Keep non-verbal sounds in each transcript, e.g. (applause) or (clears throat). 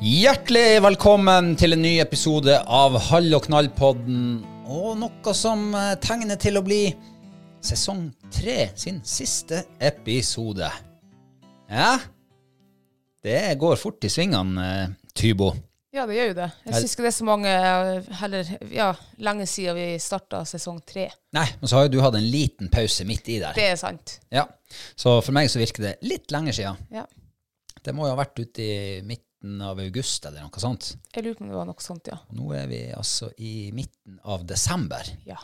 Hjertelig velkommen til en ny episode av Hall og knall-podden. Og noe som eh, tegner til å bli sesong tre sin siste episode. Ja, det går fort i svingene, eh, Tybo. Ja, det gjør jo det. Jeg syns ikke det er så mange eh, heller, ja, lenge siden vi starta sesong tre. Nei, men så har jo du hatt en liten pause midt i der. Det er sant. Ja, Så for meg så virker det litt lenge siden. Ja. Det må jo ha vært ute i midten av august eller noe sånt. Jeg lurer på om det var noe sånt, ja. Og nå er vi altså i midten av desember, Ja.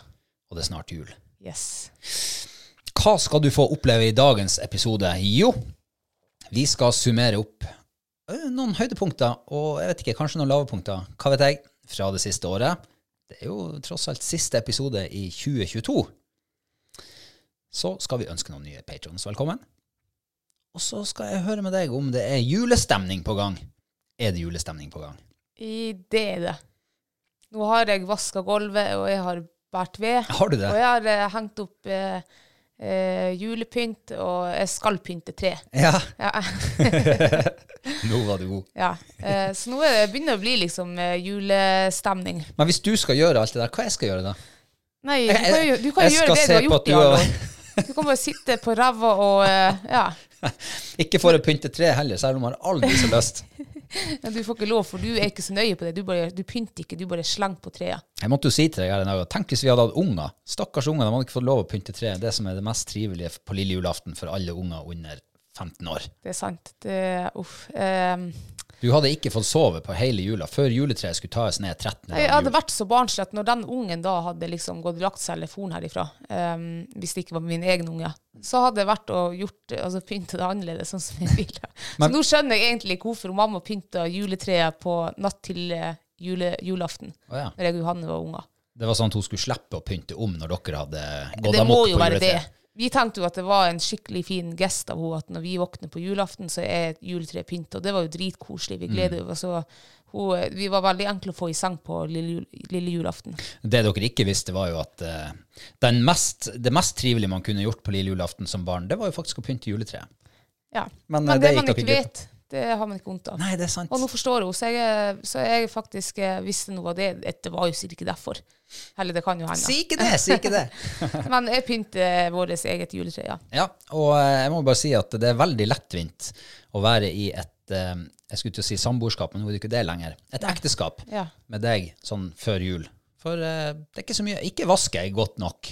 og det er snart jul. Yes. Hva skal du få oppleve i dagens episode? Jo, vi skal summere opp noen høydepunkter, og jeg vet ikke, kanskje noen lavepunkter, hva vet jeg, fra det siste året. Det er jo tross alt siste episode i 2022. Så skal vi ønske noen nye patrons velkommen. Og så skal jeg høre med deg om det er julestemning på gang. Er det julestemning på gang? I det er det. Nå har jeg vaska gulvet, og jeg har båret ved. Har du det? Og jeg har eh, hengt opp eh, eh, julepynt, og jeg skal pynte tre. Ja. Ja. (laughs) Nå var du god. ja. Eh, så nå er det begynner det å bli liksom eh, julestemning. Men hvis du skal gjøre alt det der, hva jeg skal gjøre da? Nei, du kan jo, du kan jo gjøre det du har gjort i alle år. Du kan bare sitte på ræva og eh, ja. (laughs) Ikke for å pynte tre heller, selv om man har aldri så lyst. (laughs) Men du får ikke lov, for du er ikke så nøye på det. Du, bare, du pynter ikke, du bare slenger på treet. Jeg måtte jo si til deg her en dag, tenk hvis vi hadde hatt unger. Stakkars unger, de hadde ikke fått lov å pynte tre. Det som er det mest trivelige på lille julaften for alle unger under 15 år. Det er sant. Det, uff. Ehm, Du hadde ikke fått sove på hele jula før juletreet skulle tas ned 13. jeg hadde vært så barnslig at når den ungen da hadde liksom gått og lagt seg eller foren herifra, um, hvis det ikke var min egen unge, så hadde jeg vært og gjort altså pyntet det annerledes, sånn som jeg ville. (laughs) Så nå skjønner jeg egentlig hvorfor mamma pynta juletreet på natt til eh, jule, julaften, oh, ja. når jeg og Johanne var unger. Det var sånn at hun skulle slippe å pynte om når dere hadde gått amok på juletreet? Det må jo være det. Vi tenkte jo at det var en skikkelig fin gest av henne at når vi våkner på julaften, så er juletreet pynt, pynta. Og det var jo dritkoselig. Vi gleder Mm. oss. vi var veldig enkle å få i seng på lille, lille julaften. Det dere ikke visste, var jo at uh, den mest, det mest trivelige man kunne gjort på lille julaften som barn, det var jo faktisk å pynte juletreet. Ja. Men, Men, eh, det, det man ikke vet, det har man ikke vondt av. Nei, det er sant. Og nå forstår hun, så jeg, så jeg faktisk eh, visste noe av det. Det var jo sikkert ikke derfor. Heller det kan jo hende. Si ikke det, si ikke det. (laughs) Men jeg pynter vårt eget juletre, ja. Ja, og eh, jeg må bare si at det er veldig lettvint å være i et eh, jeg skulle til å si samboerskap, men nå er det ikke det lenger. Et ekteskap Ja. med deg sånn før jul. For det er ikke så mye Ikke vasker jeg godt nok.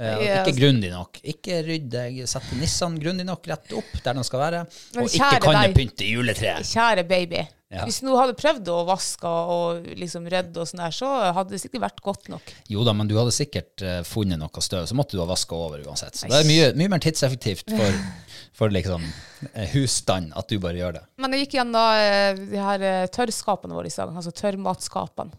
Eh, Ja, ikke altså- grundig nok. Ikke rydd deg, sette nissene grundig nok rett opp der de skal være. Og ikke kan det pynte juletreet. Kjære baby. Ja. Hvis du hadde prøvd å vaske og liksom rydde og sånn der, så hadde det sikkert vært godt nok. Jo da, men du hadde sikkert eh, funnet noe støv, så måtte du ha vaska over uansett. Så det er mye, mye mer tidseffektivt for, for liksom eh, husstand at du bare gjør det. Men jeg gikk gjennom da, de her tørrskapene våre i dag, altså tørrmatskapene.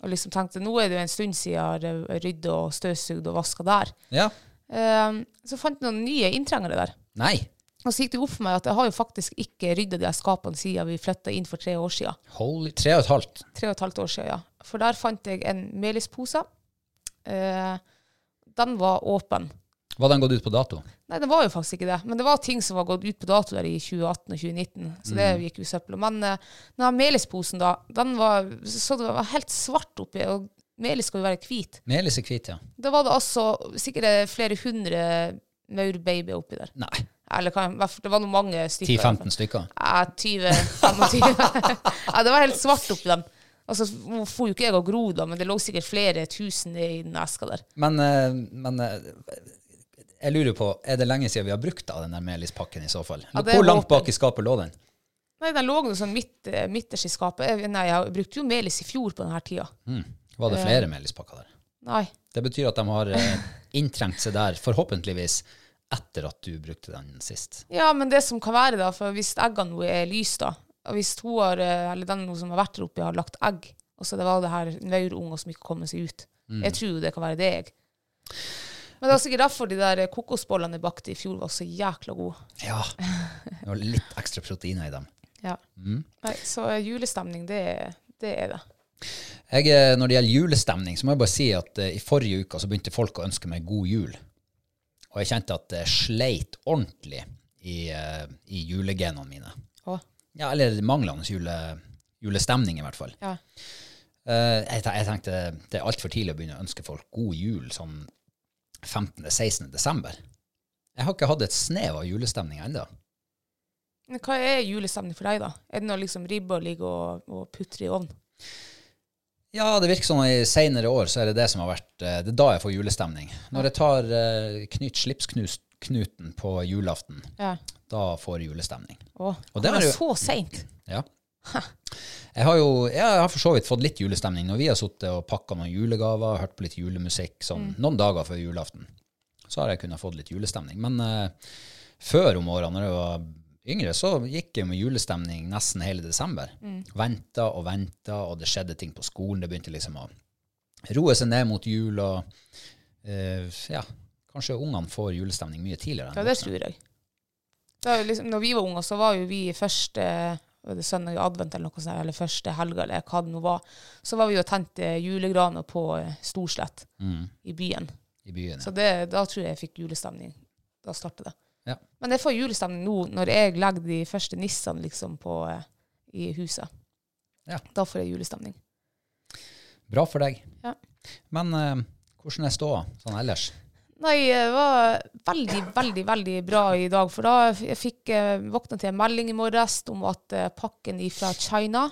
Og liksom tenkte, nå er det jo en stund siden jeg har rydda og støvsugd og vaska der. Ja. Um, så fant jeg noen nye inntrengere der. Nei. Og så gikk det opp for meg at jeg har jo faktisk ikke rydda de skapene siden vi flytta inn for tre år siden. Holy, tre og et halvt. Tre og et halvt år siden, ja. For der fant jeg en melispose. Uh, den var åpen. Var den gått ut på dato? Nei, det var jo faktisk ikke det. Men det var ting som var gått ut på dato der i 2018 og 2019. Så det Mm. gikk jo i søpla. Men uh, denne melisposen, da, den var, så det var helt svart oppi. Og melis skal jo være hvit. Melis er hvit, ja. Da var det altså sikkert eh, flere hundre maurbabyer oppi der. Nei. Eller hva, det var noe mange stykker. i hvert fall. 10-15 stykker. Ja, 20-25. (laughs) ja, det var helt svart oppi dem. Altså, Nå får jo ikke jeg å gro, da, men det lå sikkert flere tusen i den eska der. Men, eh, men eh, jeg lurer på, er det lenge siden vi har brukt av den der melispakken i så fall? Ja, Hvor langt bak i skapet lå den? Nei, Den lå noe sånn midt, eh, midterst i skapet. Nei, jeg brukte jo melis i fjor på denne tida. Mm. Var det flere melispakker der? Nei. Det betyr at de har eh, inntrengt seg der, forhåpentligvis, etter at du brukte den sist. Ja, men det som kan være, da, for hvis eggene nå er lys, da, og hvis hun har, eh, eller den som har vært der oppe, har lagt egg, og så det var det her maurunger som ikke kommer seg ut Jeg tror jo det kan være det, jeg. Men det var sikkert derfor de der kokosbollene jeg bakte i fjor, var så jækla gode. Ja. Det var litt ekstra proteiner i dem. Ja. Nei, så julestemning, det, det er det. Jeg, eh, når det gjelder julestemning, så må jeg bare si at uh, i forrige uke så begynte folk å ønske meg god jul. Og jeg kjente at det sleit ordentlig i, uh, i julegenene mine. Å, Ja, eller manglende jule, julestemning, i hvert fall. ja. Uh, jeg, jeg tenkte det er altfor tidlig å begynne å ønske folk god jul sånn 15.-16. desember. Jeg har ikke hatt et snev av julestemning ennå. Men hva er julestemning for deg, da? Er det når liksom ribba ligger og, og putrer i ovnen? Ja, det virker som i senere år så er det det som har vært eh, Det er da jeg får julestemning. Når jeg tar uh, knyt slipsknuten på julaften, Ja. da får jeg julestemning. Å, Og det er jo- så seint? Ja. Jeg har jo jeg har for så vidt fått litt julestemning når vi har sittet og pakka noen julegaver, hørt på litt julemusikk sånn noen dager før julaften. Så har jeg kunnet fått litt julestemning. Men uh, før om årene, når jeg var yngre, så gikk jeg med julestemning nesten hele desember. Venta og venta, og det skjedde ting på skolen. Det begynte liksom å roe seg ned mot jul, og uh, ja, kanskje ungene får julestemning mye tidligere. Ja, det tror jeg. Liksom, når vi var unger, så var jo vi først det søndag i advent eller noe sånt, eller første helga, eller hva det nå var, så var vi og tente julegraner på eh, Storslett Mm, i byen. I byen. Så det, da tror jeg jeg fikk julestemning. Da startet det. Ja. Men jeg får julestemning nå når jeg legger de første nissene liksom på, eh, i huset. Ja. Da får jeg julestemning. Bra for deg. Ja. Men uh, hvordan er ståa sånn ellers? Nei, det var veldig, veldig, veldig bra i dag. For da jeg fikk eh, våkna til en melding i morges om at eh, pakken fra China,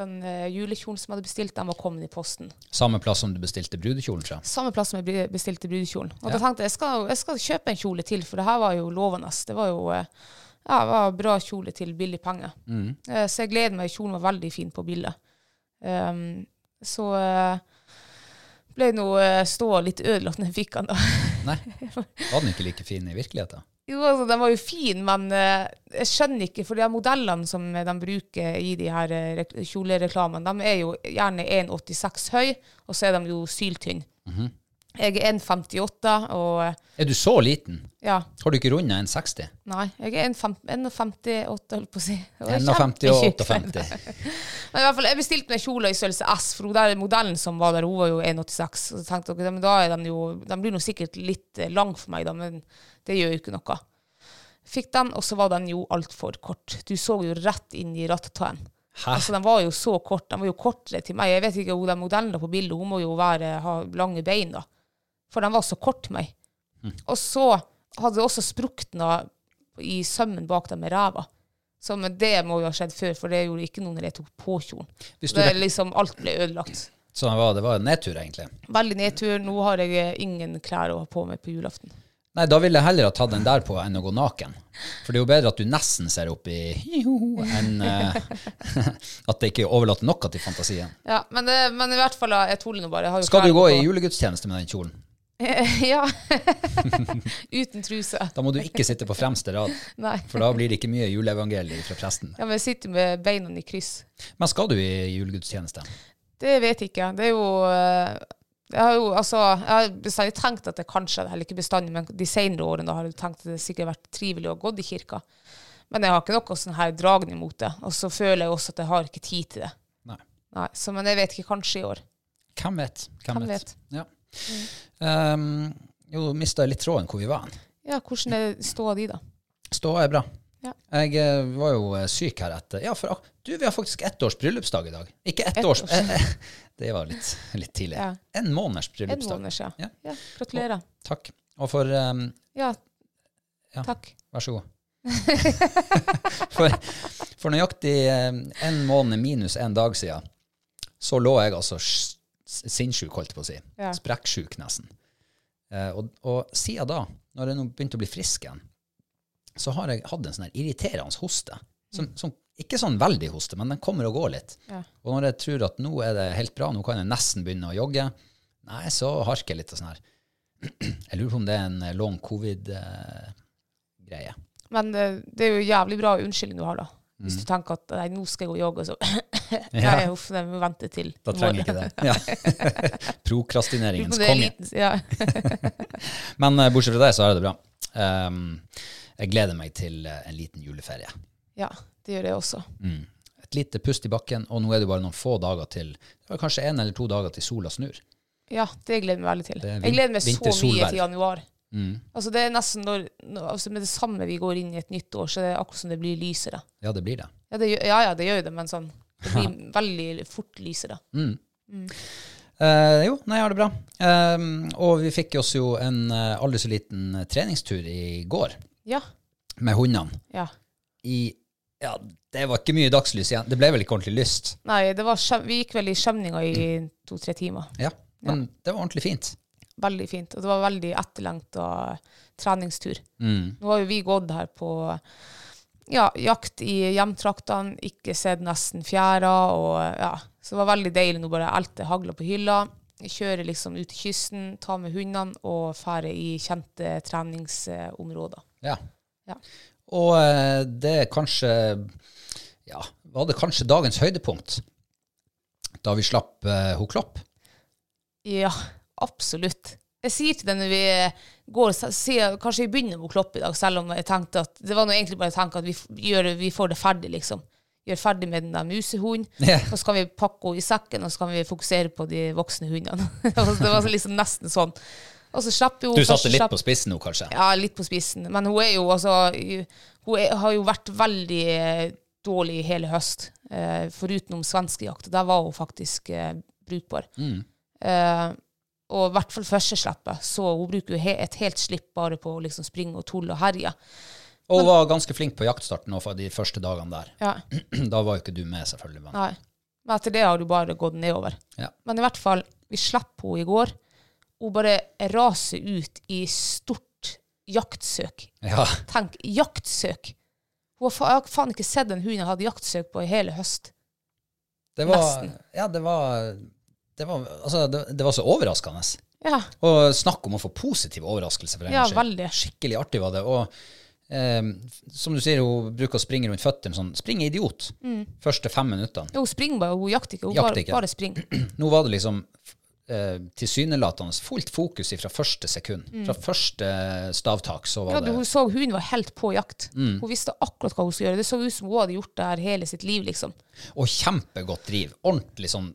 den eh, julekjolen som jeg hadde bestilt, den var kommet i posten. Samme plass som du bestilte brudekjolen fra? Samme plass som jeg bestilte brudekjolen. Og Ja. da tenkte jeg jeg skal, jeg skal kjøpe en kjole til, for det her var jo lovende. Det var jo ja, det var bra kjole til billig penger. Mm. Så jeg gleder meg. Kjolen var veldig fin på bildet. Um, så ble nå ståa litt ødelagt når jeg fikk den. da. (laughs) Nei, var den ikke like fin i virkeligheten? Jo, altså, Den var jo fin, men uh, jeg skjønner ikke, for de modellene som de bruker i de her eh, kjolereklamene, de er jo gjerne 1,86 høy, og så er de jo syltynne. Jeg er 1,58, og Er du så liten? ja, Har du ikke runda 1,60? nei, jeg er 1,58, holdt på å si. 1,58 og kjempetjukk. (laughs) 58. Men i hvert fall, Jeg bestilte meg kjole i størrelse S, for hun der modellen som var der, hun var jo 1,86. Så tenkte jeg, men da er den jo, den blir nå sikkert litt eh, lang for meg, da, men det gjør jo ikke noe. Fikk den, og så var den jo altfor kort. Du så jo rett inn i rattetaen. Hæ? Altså, den var jo så kort. Den var jo kortere til meg. Jeg vet ikke, hun den modellen på bildet, hun må jo være, ha lange bein, da. For den var så kort til meg. Og så hadde det også sprukket noe i sømmen bak dem med ræva. Så men det må jo ha skjedd før, for det gjorde ikke noe når jeg tok på kjolen. Det liksom, alt ble ødelagt. Så det var, det var en nedtur, egentlig. Veldig nedtur. Nå har jeg ingen klær å ha på meg på julaften. Nei, da ville jeg heller ha tatt den der på enn å gå naken. For det er jo bedre at du nesten ser opp i enn uh, (laughs) (laughs) at det ikke overlater noe til fantasien. Ja, men, det, men i hvert fall, jeg tåler nå bare. Skal du gå på. i julegudstjeneste med den kjolen? Ja. (laughs) Uten truse. Da må du ikke sitte på fremste rad, (laughs) for da blir det ikke mye juleevangelier fra presten. Ja, men jeg sitter med beina i kryss. Men skal du i julegudstjeneste? Det vet jeg ikke. Det er jo eh, Jeg har jo altså Jeg har bestandig tenkt at det kanskje, eller ikke bestandig, men de senere årene har jeg tenkt at det sikkert har vært trivelig å gått i kirka. Men jeg har ikke noe sånn her dragning mot det. Og så føler jeg også at jeg har ikke tid til det. Nei. Nei, så, Men jeg vet ikke. Kanskje i år. Hvem vet? Hvem vet? vet? Ja. Um, jo, mista litt tråden hvor vi var. Ja, hvordan er ståa di, da? Ståa er bra. Ja. Jeg eh, var jo eh, syk her etter Ja, for du, vi har faktisk ett års bryllupsdag i dag. Ikke ett Ett års års. eh, Det var litt, litt tidlig. Ja. En måneders bryllupsdag. En måneders, Ja. Ja, gratulerer. Takk. Og for um, Ja, Ja. takk. Vær så god. (laughs) for, for nøyaktig um, en måned minus en dag siden, så lå jeg altså sinnssyk, holdt jeg på å si. Ja. Sprekksjuk, nesten. Eh, og, og siden da, når jeg nå begynte å bli frisk igjen, så har jeg hatt en sånn irriterende hoste. Som, som, ikke sånn veldig hoste, men den kommer og går litt. Ja. Og når jeg tror at nå er det helt bra, nå kan jeg nesten begynne å jogge, nei, så harker jeg litt og sånn her. (clears throat) Jeg lurer på om det er en eh, long covid-greie. Men eh, det er jo jævlig bra unnskyldning du har, da. Hvis du tenker at nei, nå skal jeg gå og jogge, så (clears throat) (laughs) Ja. Nei, uff, jeg må vente til Da trenger jeg ikke det. Ja. (laughs) Prokrastineringens (laughs) Det er konge. Ja. Men eh, bortsett fra deg, så er det bra. Um, jeg gleder meg til eh, en liten juleferie. ja, det gjør jeg også. Mm. Et lite pust i bakken, og nå er det bare noen få dager til Det var kanskje en eller to dager til sola snur. Ja, det gleder jeg meg veldig til. Det Jeg gleder meg så mye til januar. Mm. Altså det er nesten når, når altså Med det samme vi går inn i et nytt år, så er det akkurat som det blir lysere. Ja, det blir det. Ja, det, ja, ja, det gjør jo det, men sånn Det blir veldig fort lysere. Eh, jo, nei, jeg har det bra. Um, og vi fikk oss jo en eh, aldri så liten treningstur i går Ja. med hundene. ja. I Ja, det var ikke mye dagslys igjen. Det ble vel ikke ordentlig lyst. Nei, det var, vi gikk vel i skjemninga i to-tre timer. Ja, men det var ordentlig fint. Veldig fint. Og det var veldig etterlengta treningstur. Mm. Nå har jo vi gått her på ja, jakt i hjemtraktene, ikke sett nesten fjæra. Og, ja. Så det var veldig deilig nå bare elte hagla på hylla. Kjøre liksom ut til kysten, ta med hundene og fære i kjente treningsområder. Ja. Ja. Og eh, det er kanskje Ja, var det kanskje dagens høydepunkt? Da vi slapp uh, ho Klopp? Ja, absolutt. Jeg sier til deg når vi går, sier kanskje vi begynner med Klopp i dag, selv om jeg tenkte at det var noe egentlig bare tanken at vi, gjør, vi får det ferdig, liksom. Gjør ferdig med den der musehunden, yeah. (laughs) og så kan vi pakke henne i sekken, og så kan vi fokusere på de voksne hundene. (laughs) det var liksom nesten sånn. Og så slipper jo Du satte litt slapp, på spissen nå, kanskje? Ja, litt på spissen. Men hun er jo altså Hun er, har jo vært veldig eh, dårlig hele høst, eh, foruten om svenskejakt. Der var hun faktisk eh, brukbar. Eh, og i hvert fall første slippet. Så hun bruker jo et helt slipp bare på å liksom springe og tulle og herje. Og hun var ganske flink på jaktstarten også for de første dagene der. Ja, (clears throat) Da var jo ikke du med, selvfølgelig. Men. nei. Men etter det har du bare gått nedover. Ja. Men i hvert fall, vi slapp henne i går. Hun bare raser ut i stort jaktsøk. Ja. Tenk, jaktsøk. Hun har fa faen ikke sett en hund jeg hadde jaktsøk på i hele høst. Det var, Nesten. ja, det var, det var, altså, det, det var så overraskende. Ja, Og snakk om å få positiv overraskelse for en Ja, veldig. Skikkelig artig var det. Og eh, som du sier, hun bruker å springe rundt føttene sånn. Spring idiot. Første fem minuttene. hun springer bare, hun jakter ikke. Hun Jakter ikke. bare springer. (clears throat) Nå var det liksom eh, tilsynelatende fullt fokus fra første sekund. Fra første stavtak så var Mm. Ja, det hun så hunden var helt på jakt. Mm. Hun visste akkurat hva hun skulle gjøre. Det så ut som hun hadde gjort det her hele sitt liv, liksom. Og kjempegodt driv. Ordentlig sånn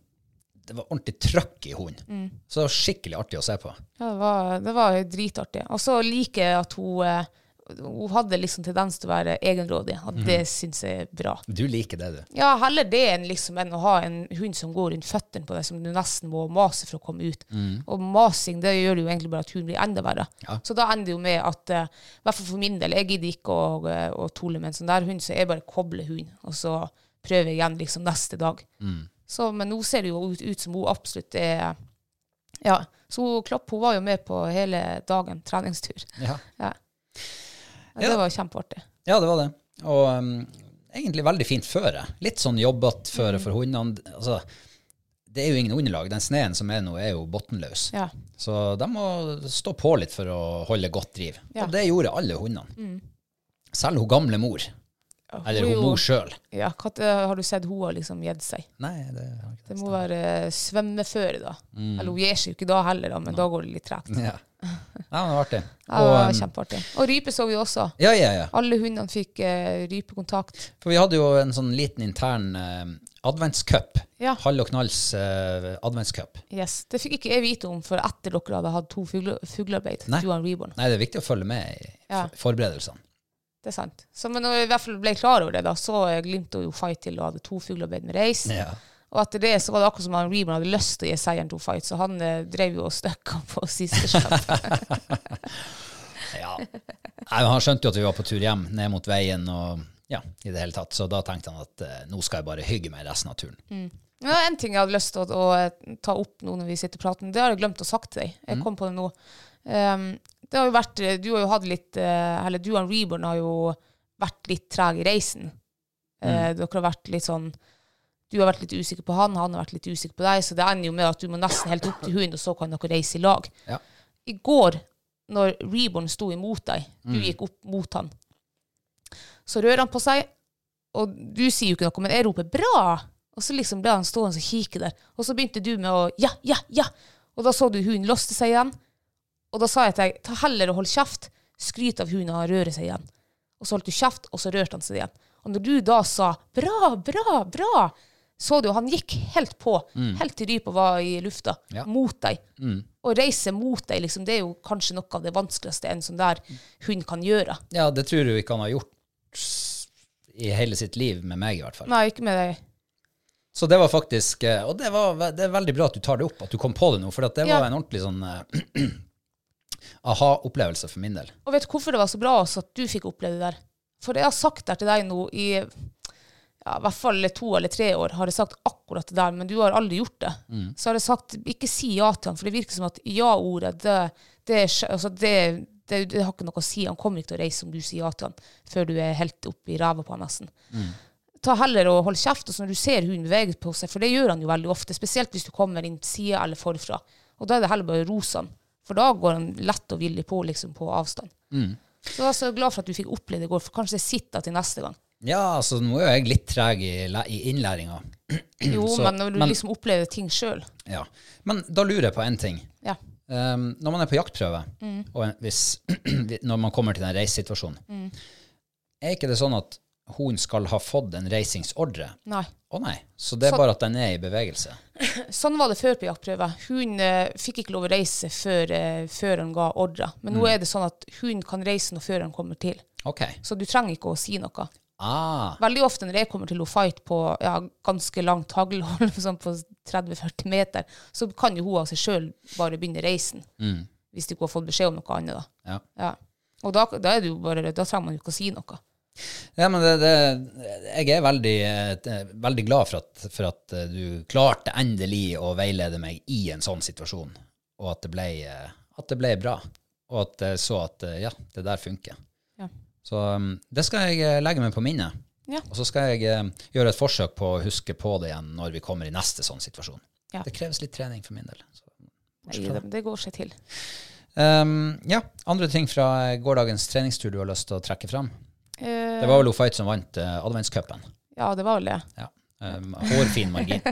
Det var ordentlig trøkk i hund. Mm. Så det var skikkelig artig å se på. Ja, det var, det var dritartig. Og så liker jeg at hun eh, hun hadde liksom tendens til å være egenrådig, og det syns jeg er bra. Du liker det, du. Ja, heller det enn, liksom, enn å ha en hund som går rundt føttene på deg, som du nesten må mase for å komme ut. Og masing det gjør jo egentlig bare at hunden blir enda verre. Ja. Så da ender det jo med at, eh, i hvert fall for min del, jeg gidder ikke å, å tole med en sånn der hund, så jeg bare kobler hunden, og så prøver jeg igjen liksom neste dag. Så, men nå ser det jo ut, ut som hun absolutt er Ja. Så Klopp hun var jo med på hele dagen, treningstur. (laughs) Ja. Ja. Det var kjempeartig. Ja, det var det. Og um, egentlig veldig fint føre. Litt sånn jobbete føre Mm. for hundene. Altså, det er jo ingen underlag. Den sneen som er nå, er jo bunnløs. Ja. Så de må stå på litt for å holde godt driv. Ja. Mm. Og det gjorde alle hundene. Selv hun gamle mor. Ja, Eller hun bor mor sjøl. Ja, hva har du sett hun har liksom gitt seg? Nei, det har ikke Det må være svømmeføre, da. Mm. Eller hun gir seg jo ikke da heller, da, men da går det litt tregt. Ja. (laughs) ja, det var artig. Ja, Og, det um, kjempeartig. Og rype så vi også. ja, ja, ja. Alle hundene fikk uh, rypekontakt. For vi hadde jo en sånn liten intern uh, adventscup. Ja. Hall og knalls uh, adventscup. Yes. Det fikk ikke jeg vite om før etter dere hadde hatt to fugle- fuglearbeid. Nei. Nei, det er viktig å følge med i Ja. forberedelsene. Det er sant. Så men når jeg i hvert fall ble klar over det, da, så glimta jo Fight til og hadde to fuglearbeid med reis. Ja. Og etter det så var det akkurat som han Reeman hadde lyst til å gi seieren to Fight, så han eh, drev jo og støkka på (laughs) siste slipp. Ja. Nei, men han skjønte jo at vi var på tur hjem, ned mot veien, og ja, i det hele tatt. Så da tenkte han at eh, nå skal jeg bare hygge meg resten av turen. Mm. Ja, en ting jeg hadde lyst til å, å eh, ta opp nå når vi sitter og prater. Det har jeg glemt å sagt til deg. Jeg kom på det nå. Um, det har jo vært, eh, du har jo hatt litt eh, Eller du og Reborn har jo vært litt treg i reisen. Eh, dere har vært litt sånn Du har vært litt usikker på han, han har vært litt usikker på deg, så det ender jo med at du må nesten helt opp til hunden, og så kan dere reise i lag. Ja. I går, når Reborn sto imot deg, du gikk opp mot han, så rører han på seg, og du sier jo ikke noe, men jeg roper 'bra'. Og så liksom ble han stående og kikke der. Og så begynte du med å 'ja, ja, ja'. Og da så du hunden låste seg igjen. Og da sa jeg til deg 'ta heller og hold kjeft'. Skryt av hunden og røre seg igjen. Og så holdt du kjeft, og så rørte han seg igjen. Og når du da sa 'bra, bra, bra', så du han gikk helt på, helt til rypa var i lufta, Ja. mot deg. Å reise mot deg, liksom, det er jo kanskje noe av det vanskeligste en sånn der hund kan gjøre. Ja, det tror jeg ikke han har gjort i hele sitt liv, med meg i hvert fall. Nei, ikke med deg. Så det var faktisk eh, Og det, var, det er veldig bra at du tar det opp, at du kom på det nå, for det Ja. var en ordentlig sånn eh, (clears throat) aha-opplevelse for min del. Og vet du hvorfor det var så bra også at du fikk oppleve det der? For jeg har sagt det til deg nå i ja, i hvert fall to eller tre år, har jeg sagt akkurat det der, men du har aldri gjort det. Så har jeg sagt, ikke si ja til han, for det virker som at ja-ordet, det, det, altså det, det, har ikke noe å si. Han kommer ikke til å reise om du sier ja til han, før du er helt oppi ræva på han nesten. Ta heller og hold kjeft, og når du ser hunden bevege på seg, for det gjør han jo veldig ofte, spesielt hvis du kommer inn sida eller forfra. Og da er det heller bare å rose han, for da går han lett og villig på, liksom, på avstand. Så jeg er så glad for at du fikk oppleve det i går, for kanskje jeg sitter til neste gang. Ja, altså nå er jo jeg litt treg i, i innlæringa. (clears throat) Jo, Så- men når du men- liksom opplever ting sjøl. Ja. Men da lurer jeg på en ting. Ja. Um, når man er på jaktprøve, Mm. og hvis, (clears throat) når man kommer til den reissituasjonen, Mm. er ikke det sånn at hun skal ha fått en reisingsordre? Nei. Å nei, så det er Så- bare at den er i bevegelse? (laughs) Sånn var det før på jaktprøve. Hun eh, fikk ikke lov å reise før, eh, føreren ga ordre. Men Mm. nå er det sånn at hun kan reise når føreren kommer til. Okay. Så du trenger ikke å si noe. Ah, Veldig ofte når jeg kommer til å fight på ja, ganske langt haglhold, (laughs) sånn på 30-40 meter, så kan jo hun av seg sjøl bare begynne reisen. Hvis du ikke har fått beskjed om noe annet. Da. ja. Ja. Og da, da, da trenger man jo ikke å si noe. Ja, men det, det, jeg er veldig, eh, veldig glad for at, for at eh, du klarte endelig å veilede meg i en sånn situasjon, og at det ble, eh, at det ble bra, og at jeg så at ja, det der funker. Ja. Så um, det skal jeg legge meg på minnet. Ja. Og så skal jeg gjøre et forsøk på å huske på det igjen når vi kommer i neste sånn situasjon. Ja. Det kreves litt trening for min del. Så. Nei, det, går seg til. Um, ja, andre ting fra gårdagens treningstur du har lyst til å trekke fram? Eh, Det var vel Fight som vant uh, adventscupen. ja, det var vel det. Ja. Um, hårfin margin. (laughs)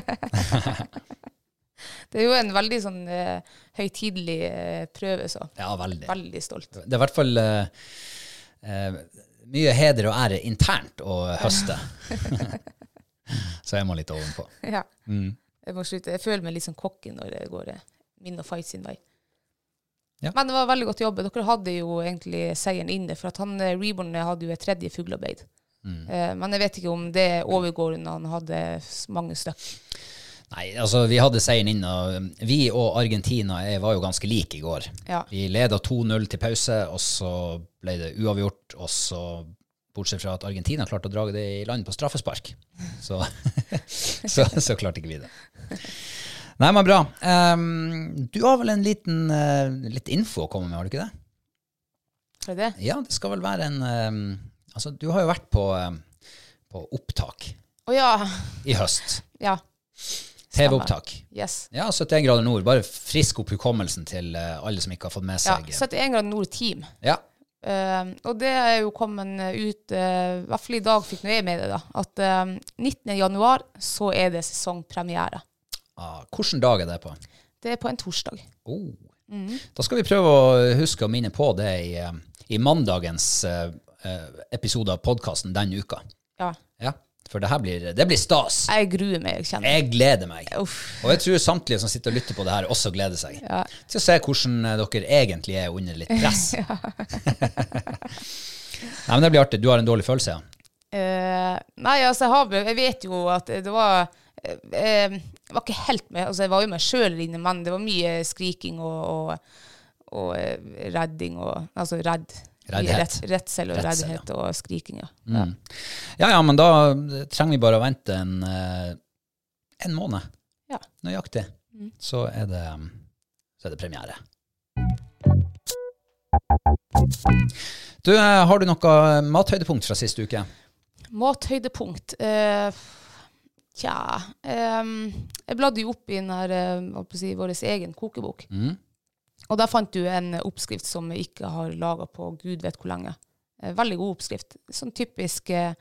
(laughs) Det er jo en veldig sånn uh, høytidelig uh, prøve, så Ja, veldig. veldig stolt. Det er i hvert fall mye heder og ære internt å høste. (laughs) Så jeg må litt ovenpå. Ja. Mm. Jeg må slutte. Jeg føler meg litt som kokken når det går min og fight sin vei. Ja. Men det var veldig godt jobbet. Dere hadde jo egentlig seieren inne, for at han eh, Reborn hadde jo et tredje fuglearbeid. Mm. Eh, men jeg vet ikke om det overgår når han hadde mange stykk. Nei, altså vi hadde seieren inne. og vi og Argentina jeg var jo ganske like i går. Ja. Vi leda 2-0 til pause, og så ble det uavgjort, og så Bortsett fra at Argentina klarte å dra det i land på straffespark. så, (laughs) så, så klarte ikke vi det. Nei, men bra. Um, du har vel en liten uh, litt info å komme med, har du ikke det? Er det? Ja, det skal vel være en um, Altså, du har jo vært på, um, på opptak Å ja. i høst. Ja. TV-opptak. Yes. Ja, 71 grader nord. Bare frisk opp hukommelsen til uh, alle som ikke har fått med seg Ja, 71 grader nord team. Ja. Uh, og det er jo kommet ut eh, I hvert fall i dag fikk jeg med det, da. At uh, 19. januar så er det sesongpremiere. Ah, hvilken dag er det på? Det er på en torsdag. Oh. Da skal vi prøve å huske å minne på det i, eh, i mandagens eh, episode av podkasten den uka. Ja. Ja, for det her blir, det blir stas. Jeg gruer meg, jeg kjenner. Jeg gleder meg. Uff. Og jeg tror samtlige som sitter og lytter på det her, også gleder seg. Ja. Til å se hvordan dere egentlig er under litt press. (laughs) (laughs) Nei, men det blir artig. Du har en dårlig følelse, ja? Uh, nei, altså, jeg, har, jeg vet jo at det var eh, eh, var ikke helt med. Altså, jeg var jo meg sjøl inne, men det var mye skriking og, og, og eh, redding og Altså redd. Redsel og Redsel, reddhet og skriking, ja. Mm. Ja ja, men da trenger vi bare å vente en, eh, en måned. Ja. Nøyaktig. Så, er det, så er det premiere. Du, eh, har du noe mathøydepunkt fra siste uke? Mathøydepunkt eh, Tja um, Jeg bladde jo opp i eh, si, vår egen kokebok. Mm. Og der fant du en oppskrift som vi ikke har laga på gud vet hvor lenge. Eh, Veldig god oppskrift. Sånn typisk eh,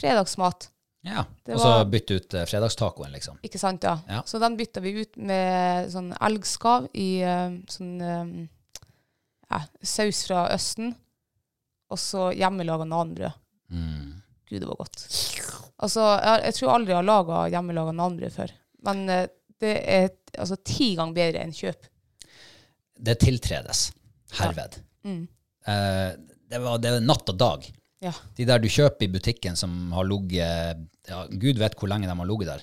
fredagsmat. Ja, og så bytte ut eh, fredagstacoen, liksom. Ikke sant, ja. Ja. Så den bytta vi ut med sånn elgskav i eh, sånn eh, ja, saus fra Østen. Og så hjemmelaga nanbrød. Mm. Gud, det var godt. Altså, jeg, jeg tror aldri jeg har laga hjemmelaga navnbrød før. Men eh, det er altså ti ganger bedre enn kjøp. Det tiltredes herved. Mm. Eh, det, var, det var natt og dag. Ja. De der du kjøper i butikken som har ligget ja, Gud vet hvor lenge de har ligget der.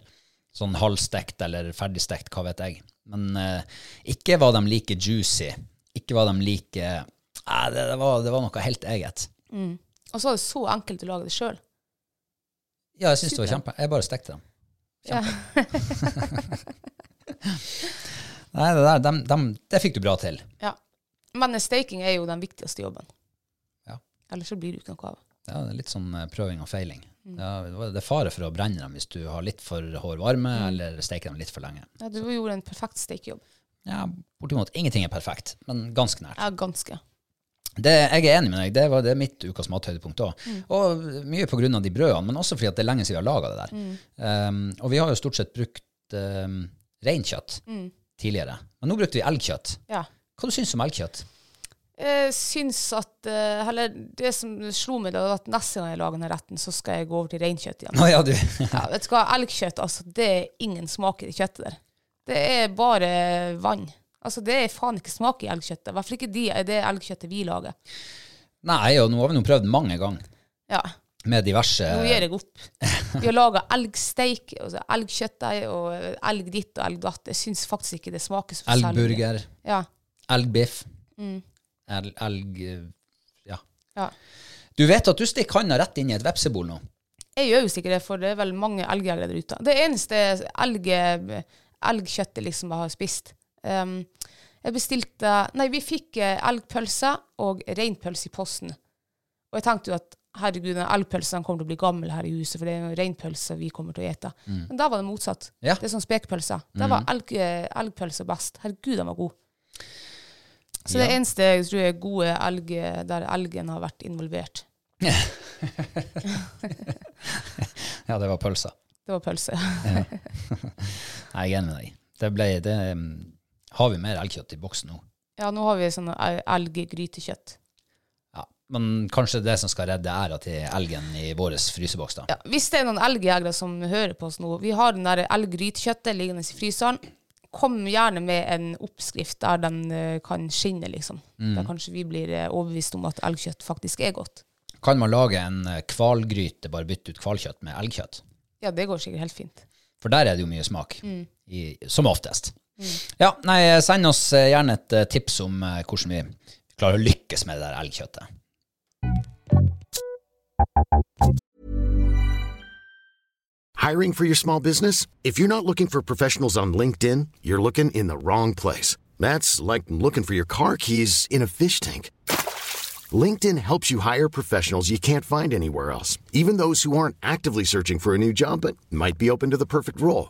Sånn halvstekt eller ferdigstekt, hva vet jeg. Men eh, ikke var de like juicy. Ikke var de like eh, det, det, var, det var noe helt eget. Og så er det så enkelt å lage det sjøl. Ja, jeg syns det var kjempe. Jeg bare stekte dem. Ja. (laughs) Nei, det der, dem, dem, det fikk du bra til. ja. Men staking er jo den viktigste jobben. Ja. Ellers så blir det ikke noe av. Ja, det er litt sånn eh, prøving og feiling. Mm. Ja, det er fare for å brenne dem hvis du har litt for hår varme, Mm. eller steker dem litt for lenge. Ja, du gjorde en perfekt stekejobb. Ja, bortimot. Ingenting er perfekt, men ganske nært. Ja, ganske. Det, jeg er enig med deg. Det, var, det mitt ukas mathøydepunkt òg. Mm. Og mye av de brødene, men også fordi at det er lenge siden vi har laga det der. Mm. Um, og vi har jo stort sett brukt um, reinkjøtt tidligere. Men nå brukte vi elgkjøtt. Mm. Ja. Hva du syns du om elgkjøtt? Jeg syns at eh, Eller det som slo meg, da, var at neste gang jeg lager denne retten, så skal jeg gå over til reinkjøtt igjen. Å ja, du. (laughs) Ja, vet du hva, elgkjøtt, altså, det er ingen smak i det kjøttet der. Det er bare vann. Altså, det er faen ikke smak i elgkjøttet. I hvert fall ikke de, det elgkjøttet vi lager. Nei, og nå har vi nå prøvd mange ganger Ja, med diverse nå gir jeg opp. Vi har laga elgsteik, altså elgkjøttdeig og elg ditt og elg datt. Jeg syns faktisk ikke det smaker så særlig. elgburger, Ja. elgbiff, Mm. el, elg... Ja. ja. Du vet at du stikker handa rett inn i et vepsebol nå? Jeg gjør jo sikkert det, for det er vel mange elgjegere der ute. Det eneste elg, elgkjøttet liksom jeg har spist um, Jeg bestilte Nei, vi fikk eh, elgpølse og reinpølse i posten. Og jeg tenkte jo at herregud, den elgpølsen kommer til å bli gammel her i huset, for det er jo reinpølse vi kommer til å ete. Men da var det motsatt. Mm. Ja. Det er sånn spekepølse. Da var elg, elgpølse best. Herregud, den var god. Så det eneste jeg tror er gode elg der elgen har vært involvert, (laughs) Ja, det var pølsa. det var pølse. (laughs) Nei, Jeg er enig med deg. Det ble, det, har vi mer elgkjøtt i boksen nå? Ja, nå har vi sånn el- elggrytekjøtt. Ja. Men kanskje det som skal redde æra til elgen i vår fryseboks, da. Ja, hvis det er noen elgjegere som hører på oss nå, vi har den der elggrytekjøttet liggende i fryseren. Kom gjerne med en oppskrift der den eh, kan skinne, liksom. Da kanskje vi blir eh, overbevist om at elgkjøtt faktisk er godt. Kan man lage en eh, hvalgryte, bare bytte ut hvalkjøtt med elgkjøtt? Ja, det går sikkert helt fint. For der er det jo mye smak, i, som oftest. Ja, nei, send oss eh, gjerne et eh, tips om eh, hvordan vi klarer å lykkes med det der elgkjøttet. Hiring for your small business? If you're not looking for professionals on LinkedIn, you're looking in the wrong place. That's like looking for your car keys in a fish tank. LinkedIn helps you hire professionals you can't find anywhere else, even those who aren't actively searching for a new job but might be open to the perfect role.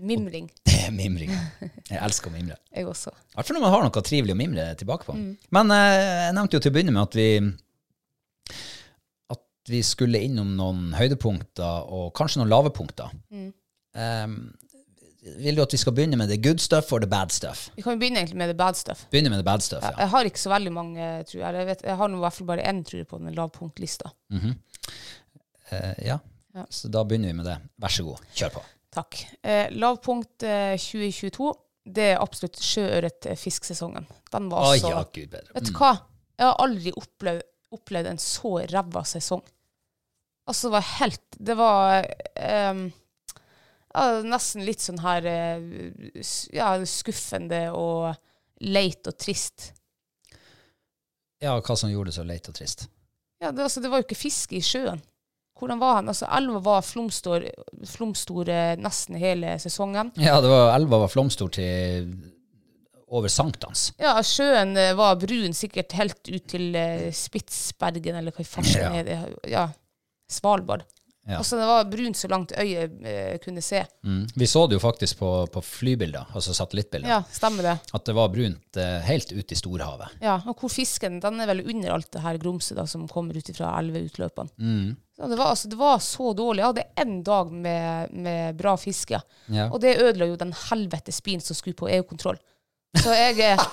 Mimring. (laughs) Det er mimring. Jeg elsker å mimre. Jeg også. I hvert fall når man har noe trivelig å mimre tilbake på. Men eh, jeg nevnte jo til å begynne med at vi at vi skulle innom noen høydepunkter og kanskje noen lave punkter. Um, vil du at vi skal begynne med the good stuff or the bad stuff? Vi kan jo begynne egentlig med the bad stuff. Begynne med the bad stuff, ja. Jeg har ikke så veldig mange, tror jeg. Jeg, vet, jeg har nå i hvert fall bare én, tror jeg, på den lavpunktlista. Eh, ja. Ja. Så da begynner vi med det. Vær så god, kjør på. Takk. Eh, lavpunkt eh, 2022, det er absolutt sjøørretfisksesongen. Den var Å ja, gud bedre. Vet du hva? Jeg har aldri opplevd, opplevd en så ræva sesong. Altså, det var helt Det var eh, ja, nesten litt sånn her eh, Ja, skuffende og leit og trist. Ja, hva som gjorde det så leit og trist? Ja, det, altså, det var jo ikke fiske i sjøen. Hvordan var han? Altså, elva var flomstor, flomstor eh, nesten hele sesongen. Ja, det var, elva var flomstor til over sankthans. Ja, sjøen eh, var brun, sikkert helt ut til eh, Spitsbergen, eller hva i farsen Ja. er det? Ja, Svalbard. Ja. Altså, det var brunt så langt øyet eh, kunne se. Mm. Vi så det jo faktisk på, på flybilder, altså satellittbilder, Ja, stemmer det. at det var brunt eh, helt ut i storhavet. Ja, og hvor fisken, den er vel under alt det her grumset da, som kommer ut fra elveutløpene. Mm. Ja, det, var, altså, det var så dårlig. Jeg hadde én dag med, med bra fiske, Ja. og det ødela jo den helvetes bilen som skulle på EU-kontroll. Så jeg, eh,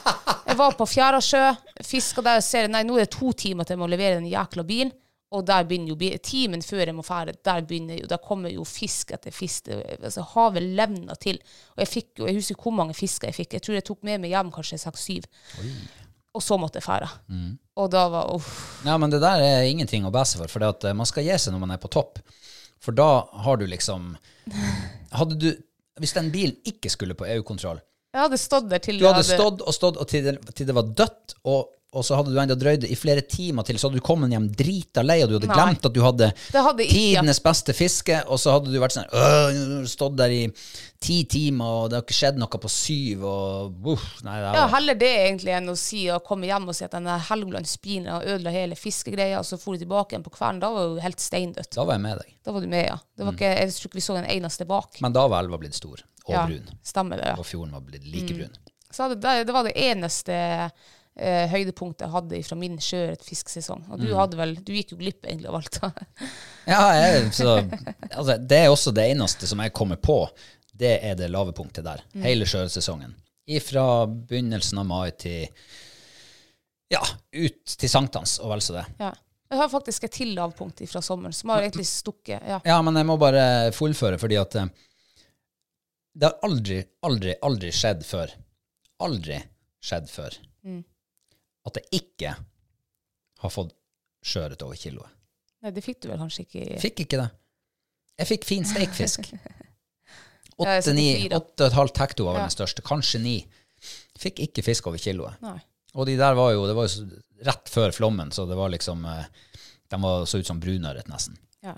jeg var på Fjærasjø, fiska der og ser nei, nå er det to timer til jeg må levere den jækla bilen. Og der begynner jo timen før jeg må fære, der begynner jo, der kommer jo fisk etter fisk. Altså, havet levner til. Og jeg fikk jo, jeg husker hvor mange fisker jeg fikk. Jeg tror jeg tok med meg hjem kanskje seks-syv. Og så måtte jeg fære. Og da var uff. Ja, men det der er ingenting å bæse for, for det at eh, man skal gi seg når man er på topp. For da har du liksom Hadde du Hvis den bilen ikke skulle på EU-kontroll Jeg hadde stått der til Du hadde hadde stått og stått og til det, til det var dødt, og, og så hadde du enda drøyd i flere timer til, så hadde du kommet hjem drita lei, og du hadde Nei. glemt at du hadde, hadde tidenes beste fiske, og så hadde du vært sånn øh, stått der i ti timer, og det har ikke skjedd noe på syv, og uff, nei, det Ja, heller det egentlig enn å si å komme hjem og si at denne Helgelandsbilen Og ødela hele fiskegreia, og så for du tilbake igjen på kvelden. Da var du helt steindødt. da var jeg med deg. Da var du med, ja. Det var ikke, jeg tror ikke vi så en eneste bak. Men da var elva blitt stor, og ja, brun, Stemmer det, ja. og fjorden var blitt like brun. Så det, det var det eneste eh, høydepunktet jeg hadde fra min sjøørretfisksesong. Og du hadde vel Du gikk jo glipp egentlig av alt. (laughs) Ja, jeg, så, altså, det er også det eneste som jeg kommer på. Det er det lave punktet der. Hele sjøsesongen. Fra begynnelsen av mai til ja, ut til sankthans og vel så det. ja. Jeg har faktisk et til lavpunkt fra sommeren, som har egentlig stukket. Ja. Ja, men jeg må bare fullføre, fordi at eh, det har aldri, aldri, aldri skjedd før. Aldri skjedd før. At jeg ikke har fått skjøret over kiloet. Nei, det fikk du vel kanskje ikke i Fikk ikke det. Jeg fikk fin steikfisk. (laughs) Åtte, og et halvt hekto var vel den største. Kanskje ni. Fikk ikke fisk over kiloet. Nei. Og de der var jo, det var jo rett før flommen, så det var liksom eh, De var, så ut som brunørret, nesten. Ja.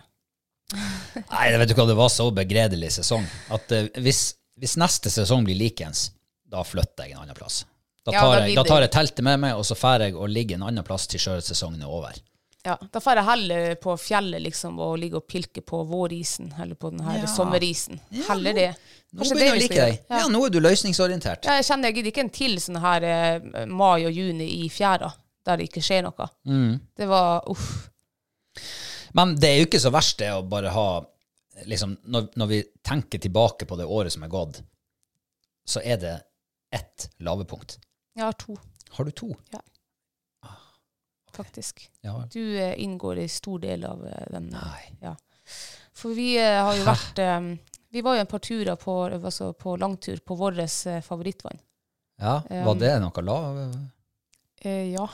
(laughs) Nei, jeg vet du hva, det var så begredelig sesong at uh, hvis, hvis neste sesong blir likens, da flytter jeg en annen plass. Da Ja, tar, da jeg, da tar jeg teltet med meg, og så drar jeg og ligger en annen plass til sjøsesongen er over. Ja, da drar jeg heller på fjellet liksom og ligge og pilke på vårisen, eller på den her Ja. sommerisen. Heller det. Nå Kanskje begynner jeg å like deg. Ja. Ja. nå er du løsningsorientert. Ja, jeg kjenner jeg gidder ikke en til sånn her eh, mai og juni i fjæra, der det ikke skjer noe. Mm. Det var uff. Men det er jo ikke så verst det å bare ha liksom, når, når vi tenker tilbake på det året som er gått, så er det ett lavepunkt. Jeg har to, Har du to? Ja faktisk. Ja. Du eh, inngår i stor del av eh, den. eh, Nei. Ja. For vi eh, har jo vært eh, Vi var jo en par turer på, altså på langtur på vårt eh, favorittvann. Ja, var det noe lav? Ja.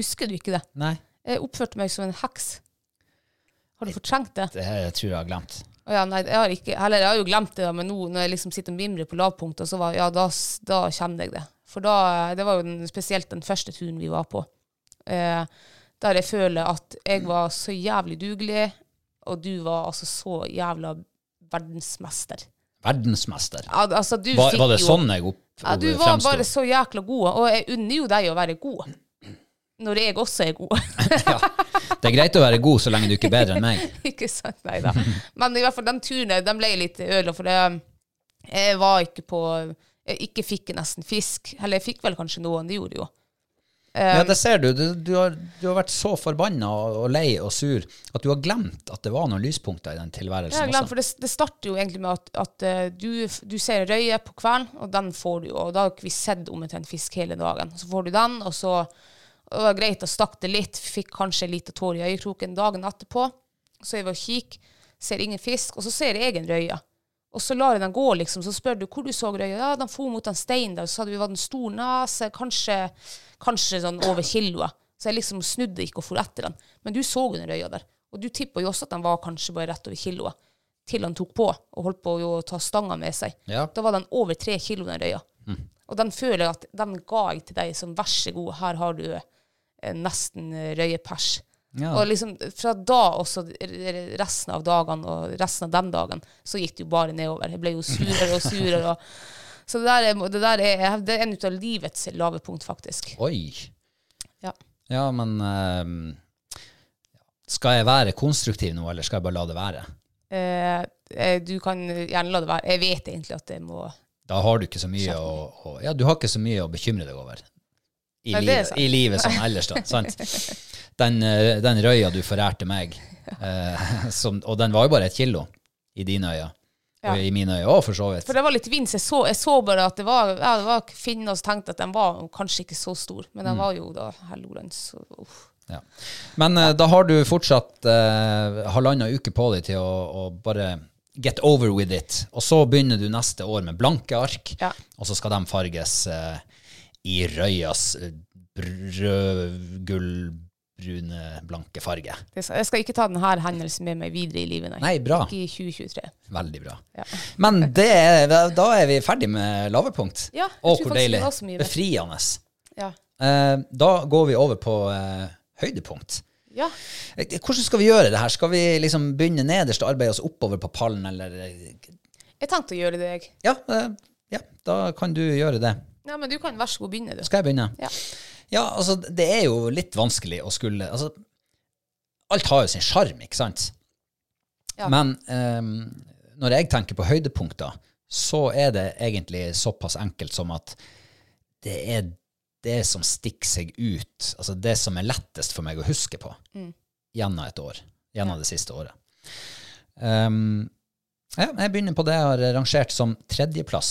Husker du ikke det? Nei, Jeg oppførte meg som en heks. Har du fortrengt det? det her tror jeg har glemt. Oh, ja, nei, jeg har ikke, heller, jeg har jo glemt det, men nå når jeg liksom sitter og mimrer på lavpunktet, så var, ja, da, da kjenner jeg det. For da, det var jo den, spesielt den første turen vi var på, eh, der jeg føler at jeg var så jævlig dugelig, og du var altså så jævla verdensmester. Verdensmester. Ja, altså, du Var, var det jo, sånn jeg opp, ja, Du var fremsto? bare så jækla god, og jeg unner jo deg å være god. Når jeg også er god. (laughs) Det er greit å være god så lenge du ikke er bedre enn meg. (laughs) ikke sant? Nei da. Men i hvert fall den turen den ble litt ødela, for det, jeg var ikke på ikke fikk nesten fisk. Eller jeg fikk vel kanskje noen, det gjorde jo. jo. Ja, det ser du. Du, du, har, du har vært så forbanna og, lei og sur at du har glemt at det var noen lyspunkter i den Jeg tilværelsen har glemt, også. for det, det starter jo egentlig med at, at eh, du, du ser røye på kvelden, og den får du jo. Og da har ikke vi sett omtrent fisk hele dagen. Så får du den, og så og det var greit, å stakke det litt. Fikk kanskje en liten tår i øyekroken dagen etterpå. Så er vi og kikker, ser ingen fisk, og så ser jeg en røye. Og så lar jeg den gå, liksom. Så spør du hvor du så røya. Ja, den for mot den steinen der. Så du vi var en stor nese, kanskje, kanskje sånn over kiloet. Så jeg liksom snudde ikke og for etter den. Men du så jo den røya der. Og du tippa jo også at den var kanskje bare rett over kiloet. Til han tok på og holdt på å ta stanga med seg. Ja. Da var den over tre kilo, den røya. Og den føler jeg at den ga jeg til deg som vær så god, her har du eh, nesten eh, røyepers. Ja. Og liksom fra da også resten av dagene og resten av den dagen, så gikk det jo bare nedover. Jeg ble jo surere og surere. Og, (laughs) så det der, er, det der er, det er en ut av livets lave punkt, faktisk. Oi. Ja. Ja, men uh, Skal jeg være konstruktiv nå, eller skal jeg bare la det være? Eh, du kan gjerne la det være. Jeg vet egentlig at det må Da har du ikke så mye å, å Ja, du har ikke så mye å bekymre deg over. I, Nei, livet. I livet som (laughs) ellers, da. sant? (laughs) Den, eh, den røya du forærte meg, eh, (laughs) som, og den var jo bare et kilo i dine øyne. Ja. I mine øyne òg, for så vidt. For det var litt vind, så jeg så, jeg så bare at det var, ja, det var finner og tenkte at den var kanskje ikke så stor. Men Mm. den var jo da helloren, uff. Ja. Men eh, da har du fortsatt uh, halvannen uke på deg til å, å bare get over with it. Og så begynner du neste år med blanke ark, Ja. og så skal de farges eh, i røyas eh, rød-gull-brune, blanke farge. Jeg skal ikke ta denne hendelsen med meg videre i livet, nei. Nei, bra. Ikke i 2023. Veldig bra. Ja. Men det, da er vi ferdig med lavepunkt. Ja, Å, hvor deilig. Befriende. Ja. Eh, da går vi over på eh, høydepunkt. ja. Eh, Hvordan skal vi gjøre det her? Skal vi liksom begynne nederst og arbeide oss oppover på pallen, eller Jeg tenkte å gjøre det, jeg. Ja, eh, ja da kan du gjøre det. Ja, men du kan vær så god begynne, du. Skal jeg begynne? Ja. Ja, altså, det er jo litt vanskelig å skulle Altså, alt har jo sin sjarm, ikke sant? Ja. Men um, når jeg tenker på høydepunkter, så er det egentlig såpass enkelt som at det er det som stikker seg ut, altså det som er lettest for meg å huske på gjennom et år, gjennom det siste året. Um, ja, jeg begynner på det jeg har rangert som tredjeplass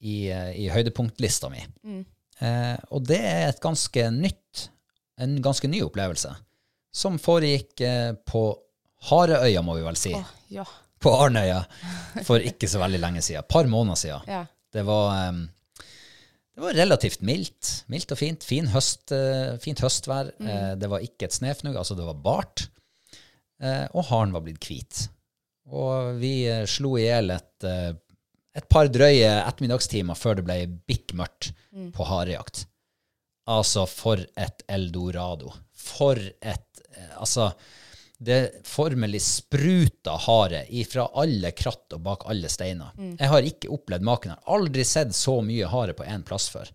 i, eh, i høydepunktlista mi. Eh, og det er et ganske nytt, en ganske ny opplevelse, som foregikk eh, på Hareøya, må vi vel si, Oh, ja. på Arnøya, for ikke så veldig lenge siden, et par måneder siden. ja. Det var, det var relativt mildt, mildt og fint, fin høst, eh, fint høstvær. Eh, det var ikke et snøfnugg, altså det var bart. Eh, og haren var blitt hvit. Og vi eh, slo i hjel et, eh, et par drøye ettermiddagstimer før det ble bikkmørkt på harejakt. Altså, for et eldorado. For et eh, Altså, det formelig spruta hare ifra alle kratt og bak alle steiner. Jeg har ikke opplevd maken. Har aldri sett så mye hare på én plass før.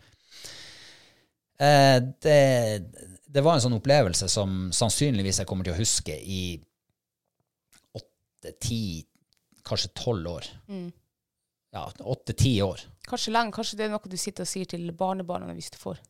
Eh, det, det var en sånn opplevelse som sannsynligvis jeg kommer til å huske i åtte, ti, kanskje tolv år. Ja, åtte-ti år. Kanskje lenge, kanskje det er noe du sitter og sier til barnebarna hvis du får.